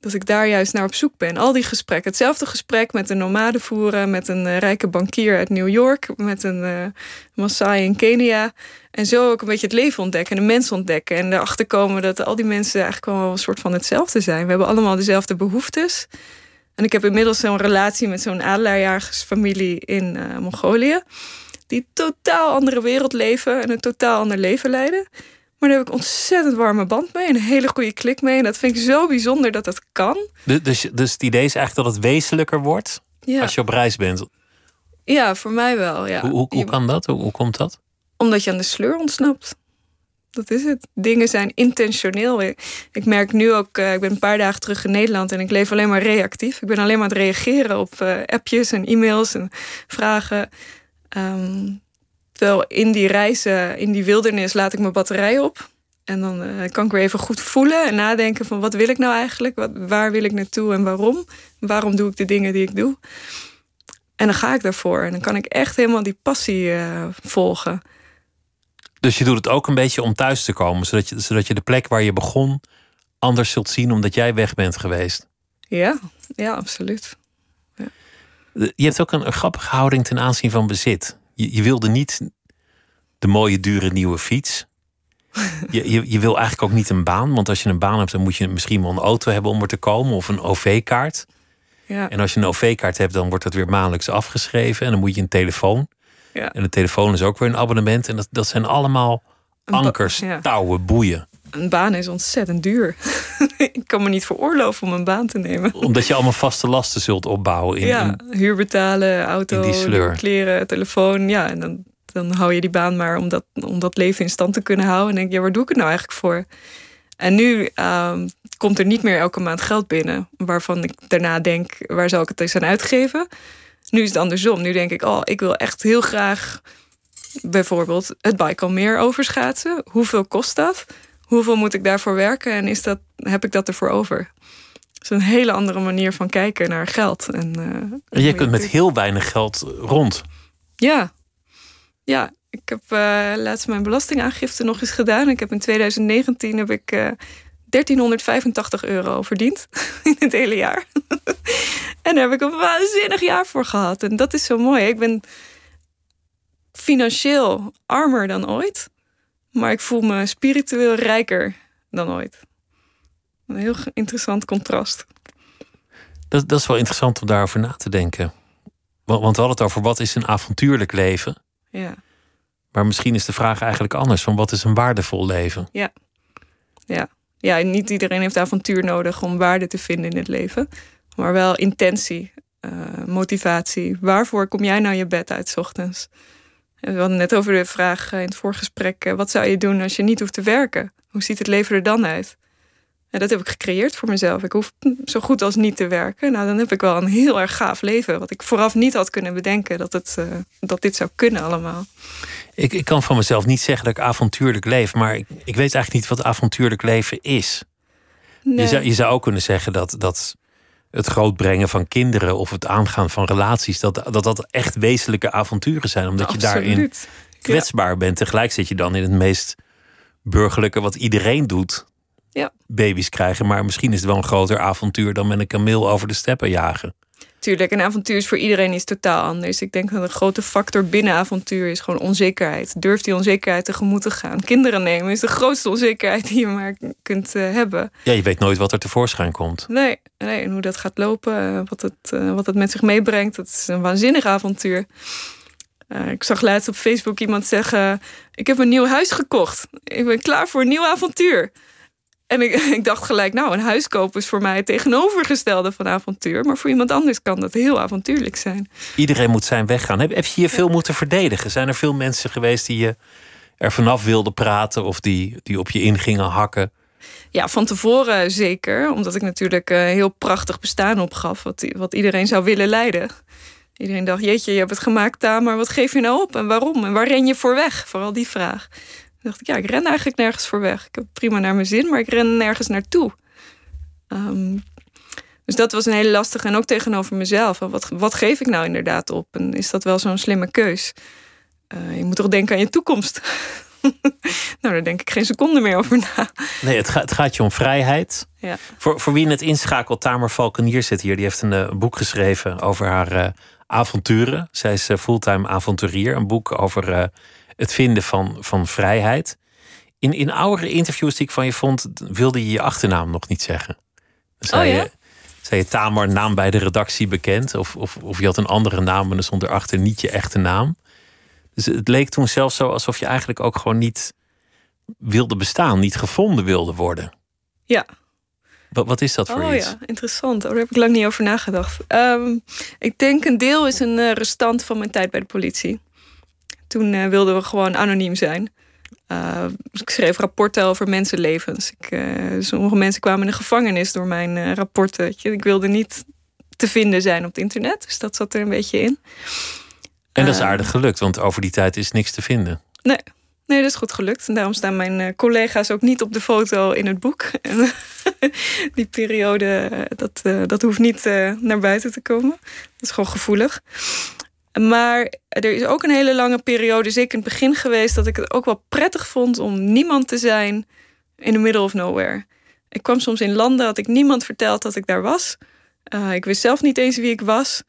Dat ik daar juist naar op zoek ben. Al die gesprekken. Hetzelfde gesprek met een nomade voeren, met een uh, rijke bankier uit New York, met een uh, Maasai in Kenia. En zo ook een beetje het leven ontdekken en de mensen ontdekken. En erachter komen dat al die mensen eigenlijk wel een soort van hetzelfde zijn. We hebben allemaal dezelfde behoeftes. En ik heb inmiddels zo'n relatie met zo'n adelaarsjagersfamilie in uh, Mongolië. Die totaal andere wereld leven en een totaal ander leven leiden. Maar daar heb ik ontzettend warme band mee. Een hele goede klik mee. En dat vind ik zo bijzonder dat dat kan. Dus, dus het idee is eigenlijk dat het wezenlijker wordt als je op reis bent? Ja, voor mij wel. Ja. Hoe, hoe, kan dat? Hoe, hoe komt dat? Omdat je aan de sleur ontsnapt. Dat is het. Dingen zijn intentioneel. Ik merk nu ook, uh, ik ben een paar dagen terug in Nederland en ik leef alleen maar reactief. Ik ben alleen maar aan het reageren op uh, appjes en e-mails en vragen. Um, Terwijl in die reizen, in die wildernis, laat ik mijn batterij op. En dan uh, kan ik weer even goed voelen en nadenken van wat wil ik nou eigenlijk? Wat, waar wil ik naartoe en waarom? Waarom doe ik de dingen die ik doe? En dan ga ik daarvoor. En dan kan ik echt helemaal die passie uh, volgen. Dus je doet het ook een beetje om thuis te komen, zodat je, zodat je de plek waar je begon anders zult zien omdat jij weg bent geweest. Ja, ja, absoluut. Ja. Je hebt ook een, een grappige houding ten aanzien van bezit je, je wilde niet de mooie, dure nieuwe fiets. Je, je, je, wil eigenlijk ook niet een baan. Want als je een baan hebt, dan moet je misschien wel een auto hebben om er te komen. Of een OV-kaart. Ja. En als je een OV-kaart hebt, dan wordt dat weer maandelijks afgeschreven. En dan moet je een telefoon. Ja. En de telefoon is ook weer een abonnement. En dat, dat zijn allemaal ankers, touwen, boeien. Een baan is ontzettend duur. ik kan me niet veroorloven om een baan te nemen. Omdat je allemaal vaste lasten zult opbouwen. In, ja, huur betalen, auto, kleren, telefoon. Ja, en dan, dan hou je die baan maar om dat, om dat leven in stand te kunnen houden. En denk je, ja, waar doe ik het nou eigenlijk voor? En nu um, komt er niet meer elke maand geld binnen. Waarvan ik daarna denk, waar zal ik het eens aan uitgeven? Nu is het andersom. Nu denk ik, oh, ik wil echt heel graag bijvoorbeeld het Baikalmeer overschaatsen. Hoeveel kost dat? Hoeveel moet ik daarvoor werken en is dat, heb ik dat ervoor over? Dat is een hele andere manier van kijken naar geld. En, uh, je kunt met heel weinig geld rond. Ja, ja. Ik heb uh, laatst mijn belastingaangifte nog eens gedaan. Ik heb in 2019 heb ik uh, eh, 1385 euro verdiend in het hele jaar. en daar heb ik een waanzinnig jaar voor gehad. En dat is zo mooi. Ik ben financieel armer dan ooit. Maar ik voel me spiritueel rijker dan ooit. Een heel interessant contrast. Dat, dat is wel interessant om daarover na te denken. Want, want we hadden het over wat is een avontuurlijk leven. Ja. Maar misschien is de vraag eigenlijk anders: van wat is een waardevol leven? Ja. Ja. Ja, niet iedereen heeft avontuur nodig om waarde te vinden in het leven. Maar wel intentie, uh, motivatie. Waarvoor kom jij nou je bed uit ochtends? We hadden net over de vraag in het voorgesprek: eh, wat zou je doen als je niet hoeft te werken? Hoe ziet het leven er dan uit? En dat heb ik gecreëerd voor mezelf. Ik hoef zo goed als niet te werken. Nou, dan heb ik wel een heel erg gaaf leven. Wat ik vooraf niet had kunnen bedenken dat, het, uh, dat dit zou kunnen allemaal. Ik, ik kan van mezelf niet zeggen dat ik avontuurlijk leef. Maar ik, ik weet eigenlijk niet wat avontuurlijk leven is. Nee. Je, zou, je zou ook kunnen zeggen dat, dat het grootbrengen van kinderen of het aangaan van relaties, dat dat, dat echt wezenlijke avonturen zijn. Omdat je daarin kwetsbaar bent. Tegelijk zit je dan in het meest burgerlijke wat iedereen doet. Ja. Baby's krijgen. Maar misschien is het wel een groter avontuur dan met een kameel over de steppen jagen. Tuurlijk, een avontuur is voor iedereen iets totaal anders. Ik denk dat een grote factor binnen avontuur is gewoon onzekerheid. Durf die onzekerheid tegemoet te gaan. Kinderen nemen is de grootste onzekerheid die je maar kunt uh, hebben. Ja, je weet nooit wat er tevoorschijn komt. Nee, nee en hoe dat gaat lopen, uh, wat, het, uh, wat het met zich meebrengt. Dat is een waanzinnig avontuur. ik zag laatst op Facebook iemand zeggen: Ik heb een nieuw huis gekocht. Ik ben klaar voor een nieuw avontuur. En ik, ik dacht gelijk, nou, een huis kopen is voor mij het tegenovergestelde van avontuur. Maar voor iemand anders kan dat heel avontuurlijk zijn. Iedereen moet zijn weg gaan. Heb, heb je je veel moeten verdedigen? Zijn er veel mensen geweest die je er vanaf wilden praten of die, die op je in gingen hakken? Ja, van tevoren zeker. Omdat ik natuurlijk een heel prachtig bestaan opgaf. Wat, wat iedereen zou willen leiden. Iedereen dacht, jeetje, je hebt het gemaakt, maar wat geef je nou op en waarom? En waar ren je voor weg? Vooral die vraag. Dacht ik, ja, ik ren eigenlijk nergens voor weg. Ik heb prima naar mijn zin, maar ik ren nergens naartoe. Um, dus dat was een hele lastige. En ook tegenover mezelf. Wat, wat geef ik nou inderdaad op? En is dat wel zo'n slimme keus? Uh, je moet toch denken aan je toekomst? nou, daar denk ik geen seconde meer over na. Nee, het, gaat, het gaat je om vrijheid. Ja. Voor, voor wie het inschakelt, Tamer Valkenier zit hier. Die heeft een uh, boek geschreven over haar uh, avonturen. Zij is fulltime avonturier. Een boek over het vinden van, van vrijheid. In, in oudere interviews die ik van je vond, wilde je je achternaam nog niet zeggen. Zei, oh, ja? je, zei je Tamer, naam bij de redactie bekend? Of, of, of je had een andere naam en er stond erachter niet je echte naam. Dus het leek toen zelfs zo alsof je eigenlijk ook gewoon niet wilde bestaan, niet gevonden wilde worden. Ja. Wat, wat is dat voor oh, iets? ja, interessant. Oh, daar heb ik lang niet over nagedacht. Um, ik denk een deel is een uh, restant van mijn tijd bij de politie. Toen uh, wilden we gewoon anoniem zijn. Uh, ik schreef rapporten over mensenlevens. Ik, uh, sommige mensen kwamen in de gevangenis door mijn uh, rapporten. Ik wilde niet te vinden zijn op het internet, dus dat zat er een beetje in. En dat is aardig gelukt, want over die tijd is niks te vinden. Nee, nee dat is goed gelukt. En daarom staan mijn collega's ook niet op de foto in het boek. Die periode, dat, dat hoeft niet naar buiten te komen. Dat is gewoon gevoelig. Maar er is ook een hele lange periode, zeker in het begin geweest, dat ik het ook wel prettig vond om niemand te zijn in the middle of nowhere. Ik kwam soms in landen, had ik niemand verteld dat ik daar was. Uh, ik wist zelf niet eens wie ik was.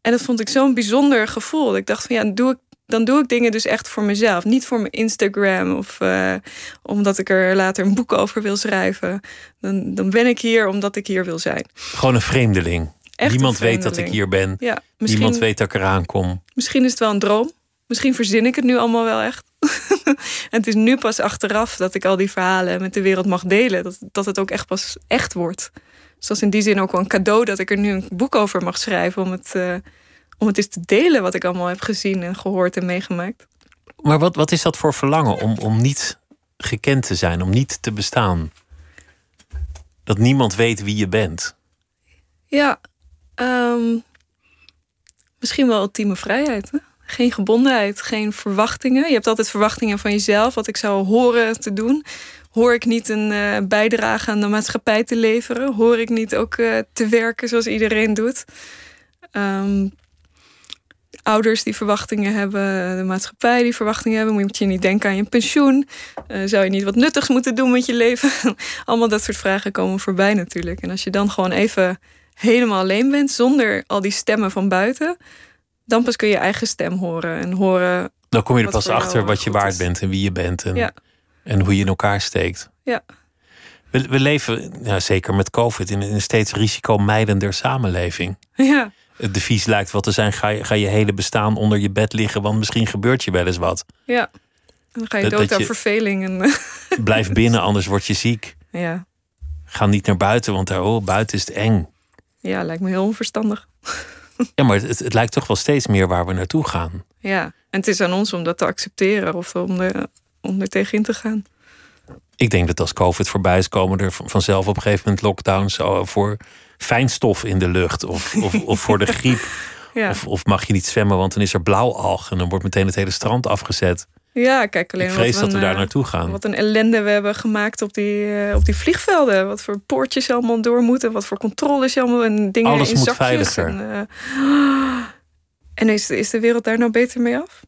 En dat vond ik zo'n bijzonder gevoel. Ik dacht van ja, doe ik, dan doe ik dingen dus echt voor mezelf. Niet voor mijn Instagram of uh, omdat ik er later een boek over wil schrijven. Dan, dan ben ik hier omdat ik hier wil zijn. Gewoon een vreemdeling. Echt Niemand weet dat ik hier ben. Ja, Niemand weet dat ik eraan kom. Misschien is het wel een droom. Misschien verzin ik het nu allemaal wel echt. en het is nu pas achteraf dat ik al die verhalen met de wereld mag delen. Dat, dat het ook echt pas echt wordt. Dus dat is in die zin ook wel een cadeau dat ik er nu een boek over mag schrijven. Om het, uh, om het eens te delen wat ik allemaal heb gezien en gehoord en meegemaakt. Maar wat, wat is dat voor verlangen om, om niet gekend te zijn, om niet te bestaan? Dat niemand weet wie je bent. Ja, Um, misschien wel ultieme vrijheid. Hè? Geen gebondenheid, geen verwachtingen. Je hebt altijd verwachtingen van jezelf, wat ik zou horen te doen. Hoor ik niet een uh, bijdrage aan de maatschappij te leveren? Hoor ik niet ook uh, te werken zoals iedereen doet? Um, ouders die verwachtingen hebben, de maatschappij die verwachtingen hebben. Moet je niet denken aan je pensioen? Uh, zou je niet wat nuttigs moeten doen met je leven? Allemaal dat soort vragen komen voorbij natuurlijk. En als je dan gewoon even helemaal alleen bent, zonder al die stemmen van buiten, dan pas kun je eigen stem horen en horen. Dan kom je er pas achter wat je waard is. bent en wie je bent en, ja. en hoe je in elkaar steekt. Ja. We, we leven, ja, zeker met COVID, in een steeds risicomijdender samenleving. Ja. Het devies lijkt wel te zijn: ga je, ga je hele bestaan onder je bed liggen, want misschien gebeurt je wel eens wat. Ja. En dan ga je dood aan verveling. En... Blijf binnen, anders word je ziek. Ja. Ga niet naar buiten, want daar, oh, buiten is het eng. Ja, lijkt me heel onverstandig. Ja, maar het, het, lijkt toch wel steeds meer waar we naartoe gaan. Ja, en het is aan ons om dat te accepteren of om, de, om er tegenin te gaan. Ik denk dat als COVID voorbij is, komen er vanzelf op een gegeven moment lockdowns voor fijnstof in de lucht of, of, of voor de griep. Ja. Of, of mag je niet zwemmen, want dan is er blauwalg en dan wordt meteen het hele strand afgezet. Ja, kijk alleen Ik vrees wat dat we een, daar eh, naartoe gaan. Wat een ellende we hebben gemaakt op die, uh, op die vliegvelden. Wat voor poortjes je allemaal door moeten. Wat voor controles je allemaal en dingen Alles in moet zakjes. veiliger. En, uh, en is, is de wereld daar nou beter mee af?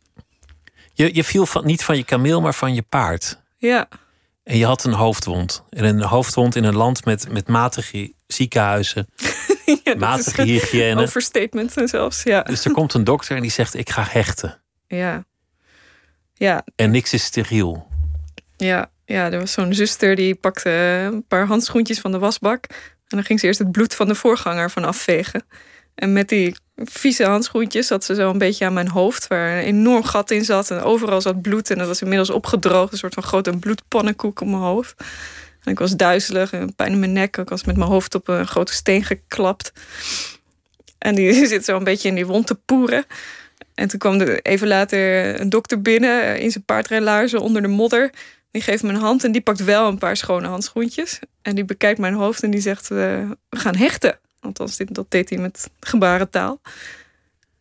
Je, je viel van, niet van je kameel, maar van je paard. Ja. En je had een hoofdwond. En een hoofdwond in een land met, met matige ziekenhuizen. ja matige hygiëne. Overstatement en zelfs, ja. Dus er komt een dokter en die zegt: Ik ga hechten. Ja. Ja. En niks is steriel. Ja, ja er was zo'n zuster die pakte een paar handschoentjes van de wasbak. En dan ging ze eerst het bloed van de voorganger van afvegen. En met die vieze handschoentjes zat ze zo een beetje aan mijn hoofd, waar een enorm gat in zat. En overal zat bloed en dat was inmiddels opgedroogd. Een soort van grote bloedpannenkoek op mijn hoofd. En ik was duizelig en pijn in mijn nek. Ik was met mijn hoofd op een grote steen geklapt. En die zit zo een beetje in die wond te poeren. En toen kwam er even later een dokter binnen eh, in zijn paardrijlaarzen onder de modder. Die geeft me een hand en die pakt wel een paar schone handschoentjes. En die bekijkt mijn hoofd en die zegt: uh, We gaan hechten. Althans, dat deed hij met gebarentaal.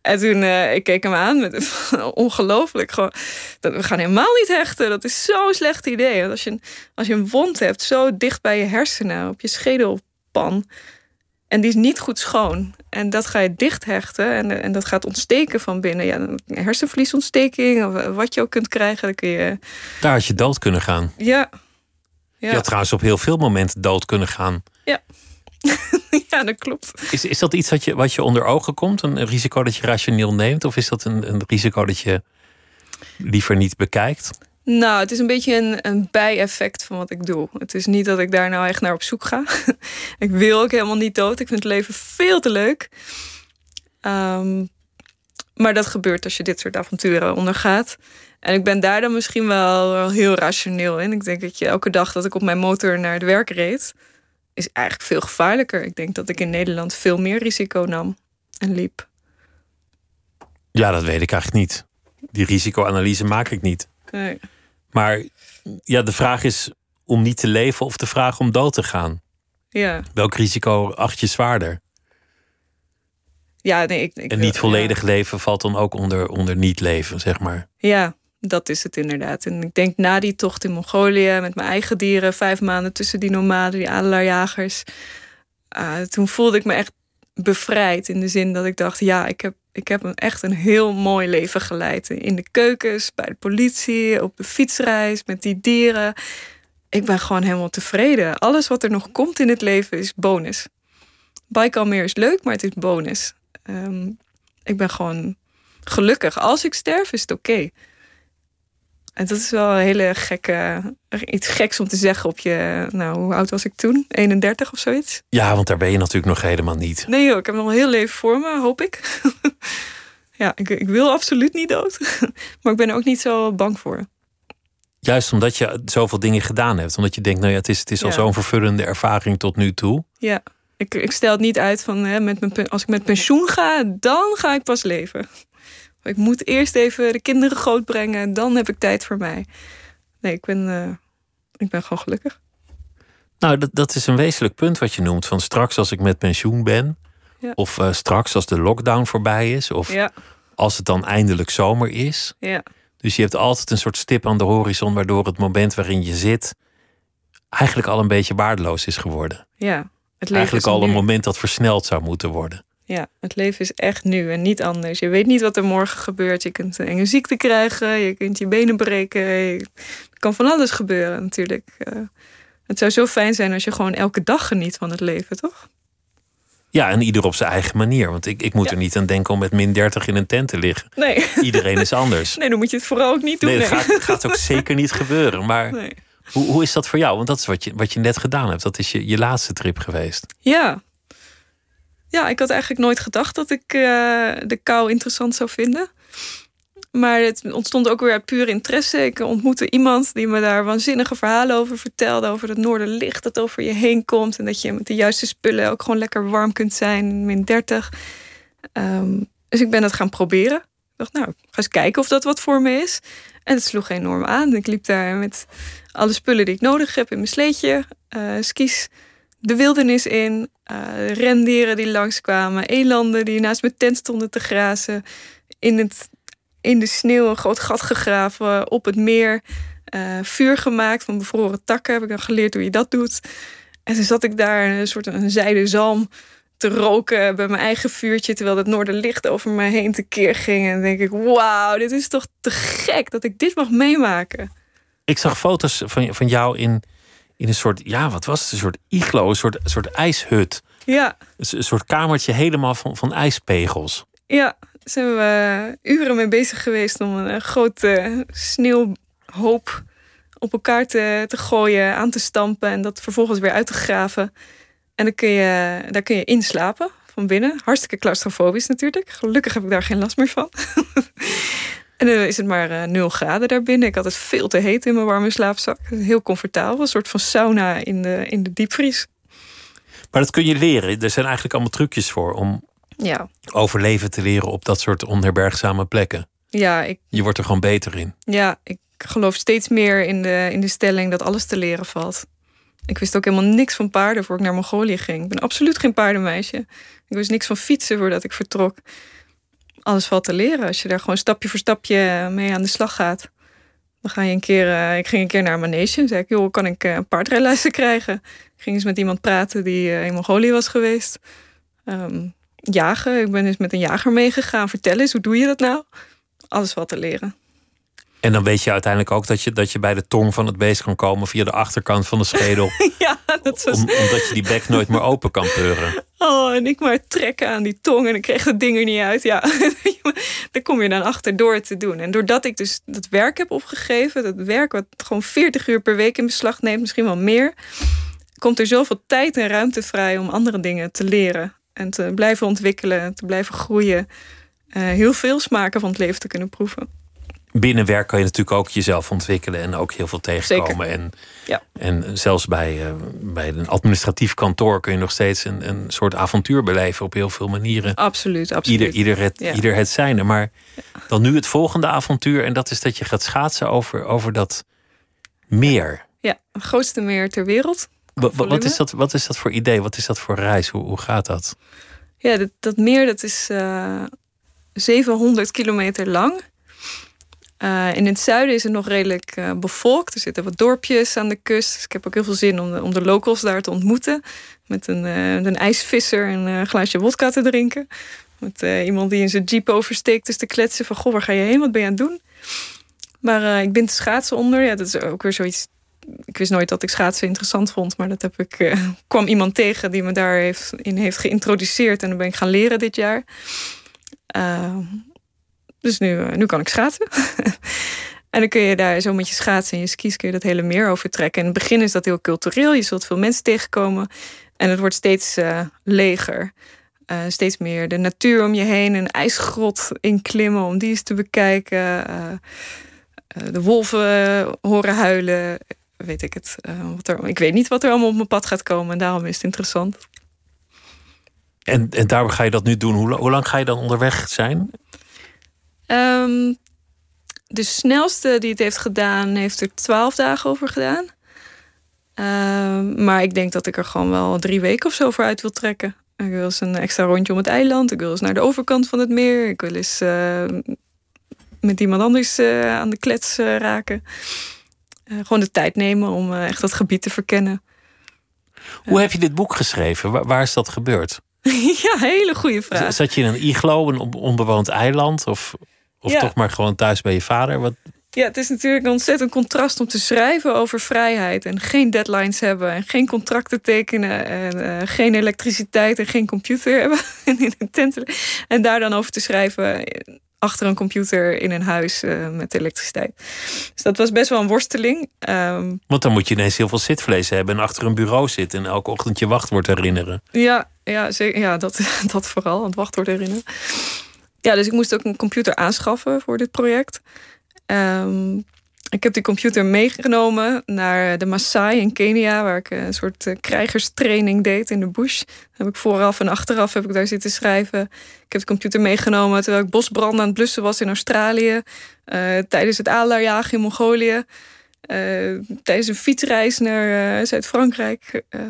En toen uh, ik keek hem aan met ongelooflijk. Gewoon, we gaan helemaal niet hechten. Dat is zo'n slecht idee. Want als je, als je een wond hebt, zo dicht bij je hersenen, op je schedelpan. En die is niet goed schoon. En dat ga je dicht hechten. En, en dat gaat ontsteken van binnen. Ja, een hersenvliesontsteking, of wat je ook kunt krijgen. Dan kun je... Daar had je dood kunnen gaan. Ja. ja. Je had trouwens op heel veel momenten dood kunnen gaan. Ja. ja, dat klopt. Is, is dat iets wat je, wat je onder ogen komt? Een risico dat je rationeel neemt? Of is dat een, een risico dat je liever niet bekijkt? Nou, het is een beetje een, een bijeffect van wat ik doe. Het is niet dat ik daar nou echt naar op zoek ga. ik wil ook helemaal niet dood. Ik vind het leven veel te leuk. Ehm, maar dat gebeurt als je dit soort avonturen ondergaat. En ik ben daar dan misschien wel, wel heel rationeel in. Ik denk dat je elke dag dat ik op mijn motor naar het werk reed, is eigenlijk veel gevaarlijker. Ik denk dat ik in Nederland veel meer risico nam en liep. Ja, dat weet ik eigenlijk niet. Die risicoanalyse maak ik niet. Nee. Maar ja, de vraag is om niet te leven of de vraag om dood te gaan. Ja. Welk risico acht je zwaarder? Ja, nee, ik, ik en niet volledig leven valt dan ook onder, onder niet leven, zeg maar. Ja, dat is het inderdaad. En ik denk na die tocht in Mongolië met mijn eigen dieren, vijf maanden tussen die nomaden, die adelaarjagers. Uh, toen voelde ik me echt bevrijd in de zin dat ik dacht: ja, ik heb, ik heb een, echt een heel mooi leven geleid. In de keukens, bij de politie, op de fietsreis, met die dieren. Ik ben gewoon helemaal tevreden. Alles wat er nog komt in het leven is bonus. Baikalmeer is leuk, maar het is bonus. Um, ik ben gewoon gelukkig. Als ik sterf, is het oké. En dat is wel een hele gekke, iets geks om te zeggen op je, nou, hoe oud was ik toen? 31 of zoiets? Ja, want daar ben je natuurlijk nog helemaal niet. Nee joh, ik heb nog een heel leven voor me, hoop ik. ja, ik, ik wil absoluut niet dood. maar ik ben er ook niet zo bang voor. Juist omdat je zoveel dingen gedaan hebt. Omdat je denkt, nou ja, het is, het is al zo'n vervullende ervaring tot nu toe. Ja, ik, ik stel het niet uit van hè, met mijn, als ik met pensioen ga, dan ga ik pas leven. Ik moet eerst even de kinderen grootbrengen, dan heb ik tijd voor mij. Nee, ik ben, uh, ik ben gewoon gelukkig. Nou, dat, dat is een wezenlijk punt wat je noemt. Van straks als ik met pensioen ben. Ja. Of uh, straks als de lockdown voorbij is. Of ja. als het dan eindelijk zomer is. Ja. Dus je hebt altijd een soort stip aan de horizon. Waardoor het moment waarin je zit. eigenlijk al een beetje waardeloos is geworden. Ja. Het eigenlijk al een moment dat versneld zou moeten worden. Ja, het leven is echt nu en niet anders. Je weet niet wat er morgen gebeurt. Je kunt een enge ziekte krijgen, je kunt je benen breken. Er kan van alles gebeuren natuurlijk. Uh, het zou zo fijn zijn als je gewoon elke dag geniet van het leven, toch? Ja, en ieder op zijn eigen manier. Want ik, ik moet Ja. er niet aan denken om met min 30 in een tent te liggen. Nee. Iedereen is anders. Nee, dan moet je het vooral ook niet doen. Nee, dat nee. gaat, gaat ook zeker niet gebeuren. Maar Nee. hoe, hoe is dat voor jou? Want dat is wat je, wat je net gedaan hebt. Dat is je, je laatste trip geweest. Ja. Ja, ik had eigenlijk nooit gedacht dat ik eh, de kou interessant zou vinden. Maar het ontstond ook weer uit pure interesse. Ik ontmoette iemand die me daar waanzinnige verhalen over vertelde. Over het noorderlicht dat over je heen komt. En dat je met de juiste spullen ook gewoon lekker warm kunt zijn. Min 30. Ehm, dus ik ben het gaan proberen. Ik dacht, nou, ga eens kijken of dat wat voor me is. En het sloeg enorm aan. Ik liep daar met alle spullen die ik nodig heb in mijn sleetje. eh, skis de wildernis in. eh, rendieren die langskwamen. Elanden die naast mijn tent stonden te grazen. In, het, in de sneeuw een groot gat gegraven. Op het meer. eh, vuur gemaakt van bevroren takken. Heb ik dan geleerd hoe je dat doet. En toen zat ik daar een soort een zijde zalm te roken bij mijn eigen vuurtje. Terwijl het noorderlicht over me heen tekeer ging. En denk ik, wauw, dit is toch te gek dat ik dit mag meemaken. Ik zag foto's van, van jou in, in een soort, ja, wat was het? Een soort iglo, een soort, een soort ijshut. Ja, Een s- een soort kamertje helemaal van, van ijspegels. Ja, daar zijn we eh, uren mee bezig geweest om een eh, grote sneeuwhoop op elkaar te, te gooien, aan te stampen en dat vervolgens weer uit te graven. En dan kun je, daar kun je inslapen van binnen. Hartstikke claustrofobisch natuurlijk. Gelukkig heb ik daar geen last meer van. En dan is het maar uh, 0 graden daarbinnen. Ik had het veel te heet in mijn warme slaapzak. Heel comfortabel. Een soort van sauna in de, in de diepvries. Maar dat kun je leren. Er zijn eigenlijk allemaal trucjes voor om ja. overleven te leren op dat soort onherbergzame plekken. Ja, ik, je wordt er gewoon beter in. Ja, ik geloof steeds meer in de, in de stelling dat alles te leren valt. Ik wist ook helemaal niks van paarden voor ik naar Mongolië ging. Ik ben absoluut geen paardenmeisje. Ik wist niks van fietsen voordat ik vertrok. Alles valt te leren als je daar gewoon stapje voor stapje mee aan de slag gaat. Dan ga je een keer, uh, ik ging een keer naar manege en zei ik, joh, kan ik uh, een paardrijlessen krijgen? Ik ging eens met iemand praten die uh, in Mongolië was geweest. Um, jagen, ik ben eens met een jager meegegaan. Vertel eens, hoe doe je dat nou? Alles valt te leren. En dan weet je uiteindelijk ook dat je, dat je bij de tong van het beest kan komen via de achterkant van de schedel. ja, dat was... Om, omdat je die bek nooit meer open kan peuren. Oh, en ik maar trekken aan die tong en ik kreeg dat ding er niet uit. Ja, daar kom je dan achter door te doen. En doordat ik dus dat werk heb opgegeven, dat werk wat gewoon 40 uur per week in beslag neemt, misschien wel meer, komt er zoveel tijd en ruimte vrij om andere dingen te leren. En te blijven ontwikkelen, te blijven groeien. Uh, heel veel smaken van het leven te kunnen proeven binnen werk kan je natuurlijk ook jezelf ontwikkelen en ook heel veel tegenkomen. En, ja. en zelfs bij, uh, bij een administratief kantoor kun je nog steeds een, een soort avontuur beleven op heel veel manieren. Absoluut, absoluut. Ieder, ieder, het, ja. ieder het zijne. Maar dan nu het volgende avontuur en dat is dat je gaat schaatsen over, over dat meer. Ja, het grootste meer ter wereld. Wat, wat, is dat, wat is dat voor idee? Wat is dat voor reis? Hoe, hoe gaat dat? Ja, dat, dat meer dat is uh, 700 kilometer lang. Uh, in het zuiden is het nog redelijk uh, bevolkt. Er zitten wat dorpjes aan de kust. Dus ik heb ook heel veel zin om de, om de locals daar te ontmoeten. Met een, uh, een ijsvisser en een glaasje wodka te drinken. Met iemand die in zijn jeep oversteekt. Dus te kletsen van, goh, waar ga je heen? Wat ben je aan het doen? Maar ik ben te schaatsen onder. Ja, dat is ook weer zoiets... Ik wist nooit dat ik schaatsen interessant vond. Maar dat heb ik, kwam iemand tegen die me daar heeft, in heeft geïntroduceerd. En dan ben ik gaan leren dit jaar. Dus nu, nu kan ik schaatsen. en dan kun je daar zo met je schaatsen en je skis kun je dat hele meer overtrekken. In het begin is dat heel cultureel. Je zult veel mensen tegenkomen. En het wordt steeds uh, leger. Uh, steeds meer de natuur om je heen. Een ijsgrot inklimmen om die eens te bekijken. De wolven horen huilen. Weet ik het. wat er, ik weet niet wat er allemaal op mijn pad gaat komen. En daarom is het interessant. En, en daarom ga je dat nu doen. Hoe, hoe lang ga je dan onderweg zijn? Um, de snelste die het heeft gedaan, heeft er twaalf dagen over gedaan. Um, maar ik denk dat ik er gewoon wel drie weken of zo voor uit wil trekken. Ik wil eens een extra rondje om het eiland. Ik wil eens naar de overkant van het meer. Ik wil eens uh, met iemand anders uh, aan de klets uh, raken. gewoon de tijd nemen om echt dat gebied te verkennen. Hoe heb je dit boek geschreven? Waar, waar is dat gebeurd? ja, hele goede vraag. Zat je in een iglo, een onbewoond eiland? Of... Of toch maar gewoon thuis bij je vader? Wat... Ja, het is natuurlijk een ontzettend contrast om te schrijven over vrijheid. En geen deadlines hebben. En geen contracten tekenen. En uh, geen elektriciteit en geen computer hebben. en daar dan over te schrijven achter een computer in een huis uh, met elektriciteit. Dus dat was best wel een worsteling. Um, Want dan moet je ineens heel veel zitvlees hebben en achter een bureau zitten en elke ochtend je wachtwoord herinneren. Ja, ja, zeker, ja dat, dat vooral, het wachtwoord herinneren. Ja, dus ik moest ook een computer aanschaffen voor dit project. Um, ik heb die computer meegenomen naar de Maasai in Kenia, waar ik een soort eh, krijgerstraining deed in de bush. Heb ik vooraf en achteraf heb ik daar zitten schrijven. Ik heb de computer meegenomen terwijl ik bosbranden aan het blussen was in Australië, uh, tijdens het alarjagen in Mongolië. Uh, tijdens een fietsreis naar uh, Zuid-Frankrijk. Uh,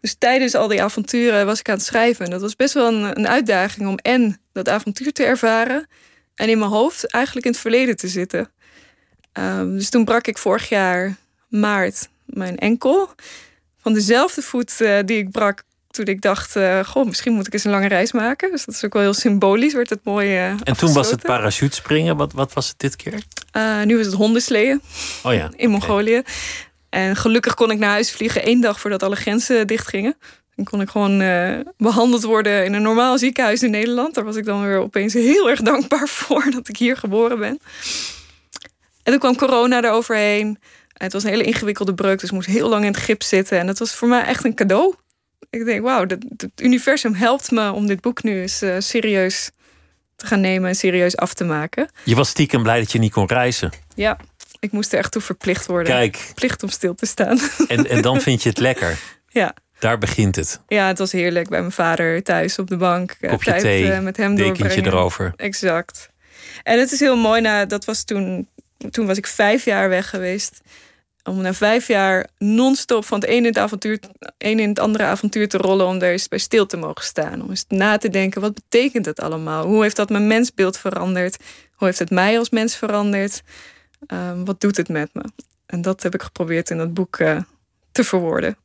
dus tijdens al die avonturen was ik aan het schrijven. En dat was best wel een, een, uitdaging om en dat avontuur te ervaren. En in mijn hoofd eigenlijk in het verleden te zitten. Um, dus toen brak ik vorig jaar maart mijn enkel. Van dezelfde voet die ik brak toen ik dacht, uh, goh, misschien moet ik eens een lange reis maken. Dus dat is ook wel heel symbolisch, wordt het mooi uh, En toen was het parachutespringen. Wat, wat was het dit keer? Uh, nu is het hondensleeën oh ja, in Mongolië. En gelukkig kon ik naar huis vliegen één dag voordat alle grenzen dichtgingen. Dan kon ik gewoon behandeld worden in een normaal ziekenhuis in Nederland. Daar was ik dan weer opeens heel erg dankbaar voor dat ik hier geboren ben. En toen kwam corona eroverheen. Het was een hele ingewikkelde breuk, dus ik moest heel lang in het gips zitten. En dat was voor mij echt een cadeau ik denk, wauw, het universum helpt me om dit boek nu eens uh, serieus te gaan nemen en serieus af te maken. Je was stiekem blij dat je niet kon reizen. Ja, ik moest er echt toe verplicht worden. Kijk. Plicht om stil te staan. En, en dan vind je het lekker. Ja. Daar begint het. Ja, het was heerlijk bij mijn vader thuis op de bank. Eh, Kopje tijd thee, met hem dekentje erover. Exact. En het is heel mooi. Nou, dat was toen, toen was ik vijf jaar weg geweest om na vijf jaar non-stop van het ene in het, avontuur, een in het andere avontuur te rollen, om daar eens bij stil te mogen staan. Om eens na te denken, wat betekent het allemaal? Hoe heeft dat mijn mensbeeld veranderd? Hoe heeft het mij als mens veranderd? Ehm, wat doet het met me? En dat heb ik geprobeerd in dat boek uh, te verwoorden.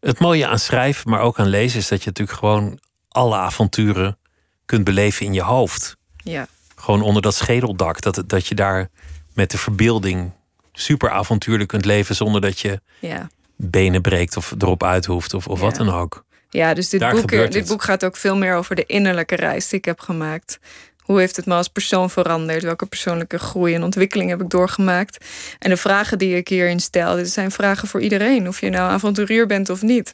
Het mooie aan schrijven, maar ook aan lezen, is dat je natuurlijk gewoon alle avonturen kunt beleven in je hoofd. Ja. Gewoon onder dat schedeldak. Dat, dat je daar met de verbeelding super avontuurlijk kunt leven zonder dat je ja. benen breekt of erop uit hoeft of, of wat dan ook. Ja, dus dit boek, dit boek gaat ook veel meer over de innerlijke reis die ik heb gemaakt. Hoe heeft het me als persoon veranderd? Welke persoonlijke groei en ontwikkeling heb ik doorgemaakt? En de vragen die ik hierin stel, dit zijn vragen voor iedereen. Of je nou avonturier bent of niet.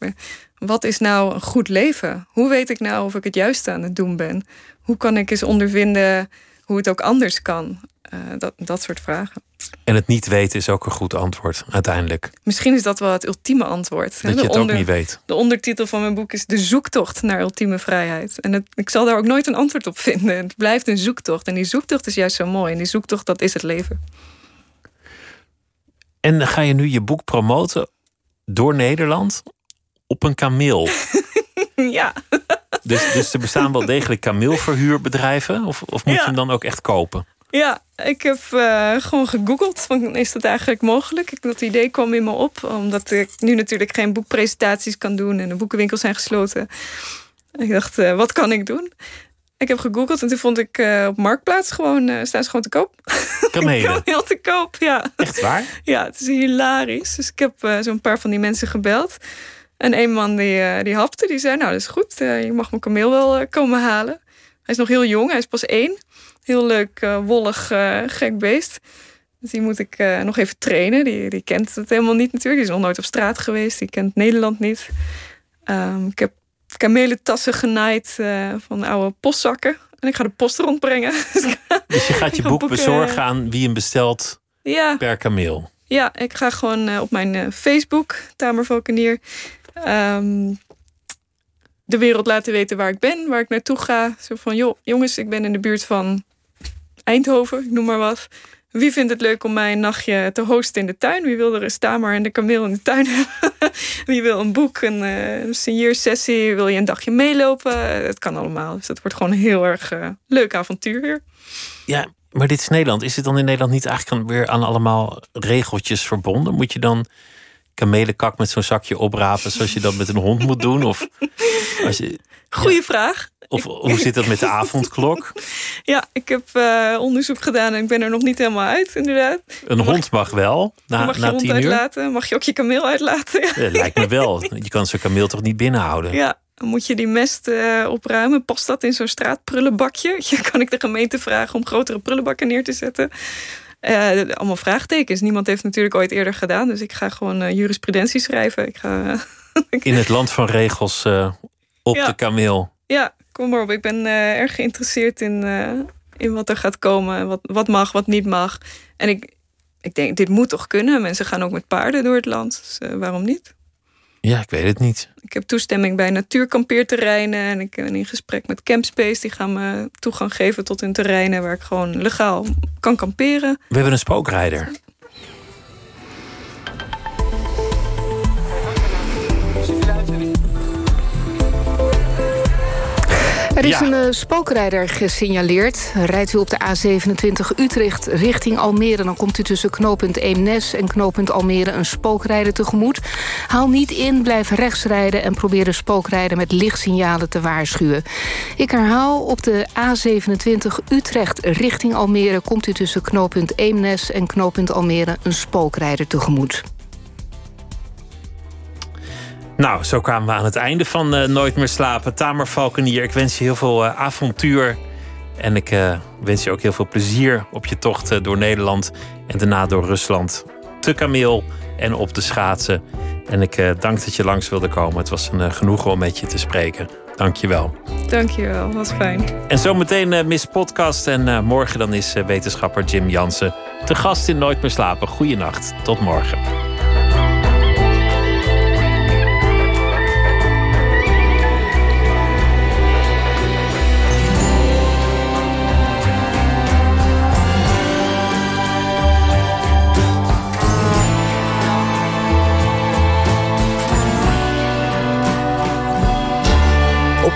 Wat is nou een goed leven? Hoe weet ik nou of ik het juiste aan het doen ben? Hoe kan ik eens ondervinden hoe het ook anders kan? Uh, dat, dat soort vragen. En het niet weten is ook een goed antwoord, uiteindelijk. Misschien is dat wel het ultieme antwoord. Dat je het ook niet weet. De ondertitel van mijn boek is De zoektocht naar ultieme vrijheid. En het, ik zal daar ook nooit een antwoord op vinden. Het blijft een zoektocht. En die zoektocht is juist zo mooi. En die zoektocht, dat is het leven. En ga je nu je boek promoten door Nederland op een kameel? ja. Dus, dus er bestaan wel degelijk kameelverhuurbedrijven? Of, of moet je hem dan ook echt kopen? Ja, ik heb uh, gewoon gegoogeld. Van, is dat eigenlijk mogelijk? Dat idee kwam in me op. Omdat ik nu natuurlijk geen boekpresentaties kan doen. En de boekenwinkels zijn gesloten. Ik dacht, uh, wat kan ik doen? Ik heb gegoogeld en toen vond ik uh, op Marktplaats gewoon... staan ze gewoon te koop. Kamelen? heel te koop, ja. Echt waar? Ja, het is hilarisch. Dus ik heb zo'n paar van die mensen gebeld. En een man die, die hapte, die zei... Nou, dat is goed, je mag mijn kameel wel komen halen. Hij is nog heel jong, hij is pas één. Heel leuk, uh, wollig, uh, gek beest. Dus die moet ik uh, nog even trainen. Die, die kent het helemaal niet natuurlijk. Die is nog nooit op straat geweest. Die kent Nederland niet. Um, ik heb kamelentassen genaaid van oude postzakken. En ik ga de post rondbrengen. dus je gaat je boek bezorgen aan wie hem bestelt ja. per kameel? Ja, ik ga gewoon op mijn Facebook, Tamer Valkenier... Um, de wereld laten weten waar ik ben, waar ik naartoe ga. Zo van, joh, jongens, ik ben in de buurt van Eindhoven, noem maar wat. Wie vindt het leuk om mij een nachtje te hosten in de tuin? Wie wil er een stamer en de kameel in de tuin hebben? Wie wil een boek, een, uh, een signeersessie? Wil je een dagje meelopen? Het kan allemaal. Dus het wordt gewoon een heel erg uh, leuk avontuur weer. Ja, maar dit is Nederland. Is het dan in Nederland niet eigenlijk weer aan allemaal regeltjes verbonden? Moet je dan kamelenkak met zo'n zakje oprapen zoals je dat met een hond moet doen? Of als je, Goeie vraag. Of hoe zit dat met de avondklok? Ja, ik heb uh, onderzoek gedaan en ik ben er nog niet helemaal uit, inderdaad. Een mag, hond mag wel, na, mag je na hond tien uur. uitlaten? Mag je ook je kameel uitlaten? Ja. Ja, lijkt me wel. Je kan zo'n kameel toch niet binnenhouden? Ja, dan moet je die mest uh, opruimen. Past dat in zo'n straatprullenbakje? Je kan ik de gemeente vragen om grotere prullenbakken neer te zetten. Uh, allemaal vraagtekens. Niemand heeft natuurlijk ooit eerder gedaan. Dus ik ga gewoon jurisprudentie schrijven. Ik ga, in het land van regels op ja. de kameel. Ja, kom maar op. Ik ben uh, erg geïnteresseerd in, uh, in wat er gaat komen. Wat, wat mag, wat niet mag. En ik, ik denk, dit moet toch kunnen? Mensen gaan ook met paarden door het land. Dus uh, waarom niet? Ja, ik weet het niet. Ik heb toestemming bij natuurkampeerterreinen. En ik ben in gesprek met Campspace. Die gaan me toegang geven tot hun terreinen... waar ik gewoon legaal kan kamperen. We hebben een spookrijder. Er is ja. een uh, spookrijder gesignaleerd. Rijdt u op de A27 Utrecht richting Almere... dan komt u tussen knooppunt Eemnes en knooppunt Almere... een spookrijder tegemoet. Haal niet in, blijf rechts rijden... en probeer de spookrijder met lichtsignalen te waarschuwen. Ik herhaal, op de A27 Utrecht richting Almere... komt u tussen knooppunt Eemnes en knooppunt Almere... een spookrijder tegemoet. Nou, zo kwamen we aan het einde van eh, Nooit meer slapen. Tamer Valkenier, ik wens je heel veel eh, avontuur. En ik eh, wens je ook heel veel plezier op je tocht door Nederland en daarna door Rusland. Te kameel en op de schaatsen. En ik dank dat je langs wilde komen. Het was een genoegen om met je te spreken. Dank je wel. Dank je wel, was fijn. En zometeen Miss Podcast. En morgen dan is wetenschapper Jim Jansen te gast in Nooit meer slapen. Goeienacht, tot morgen.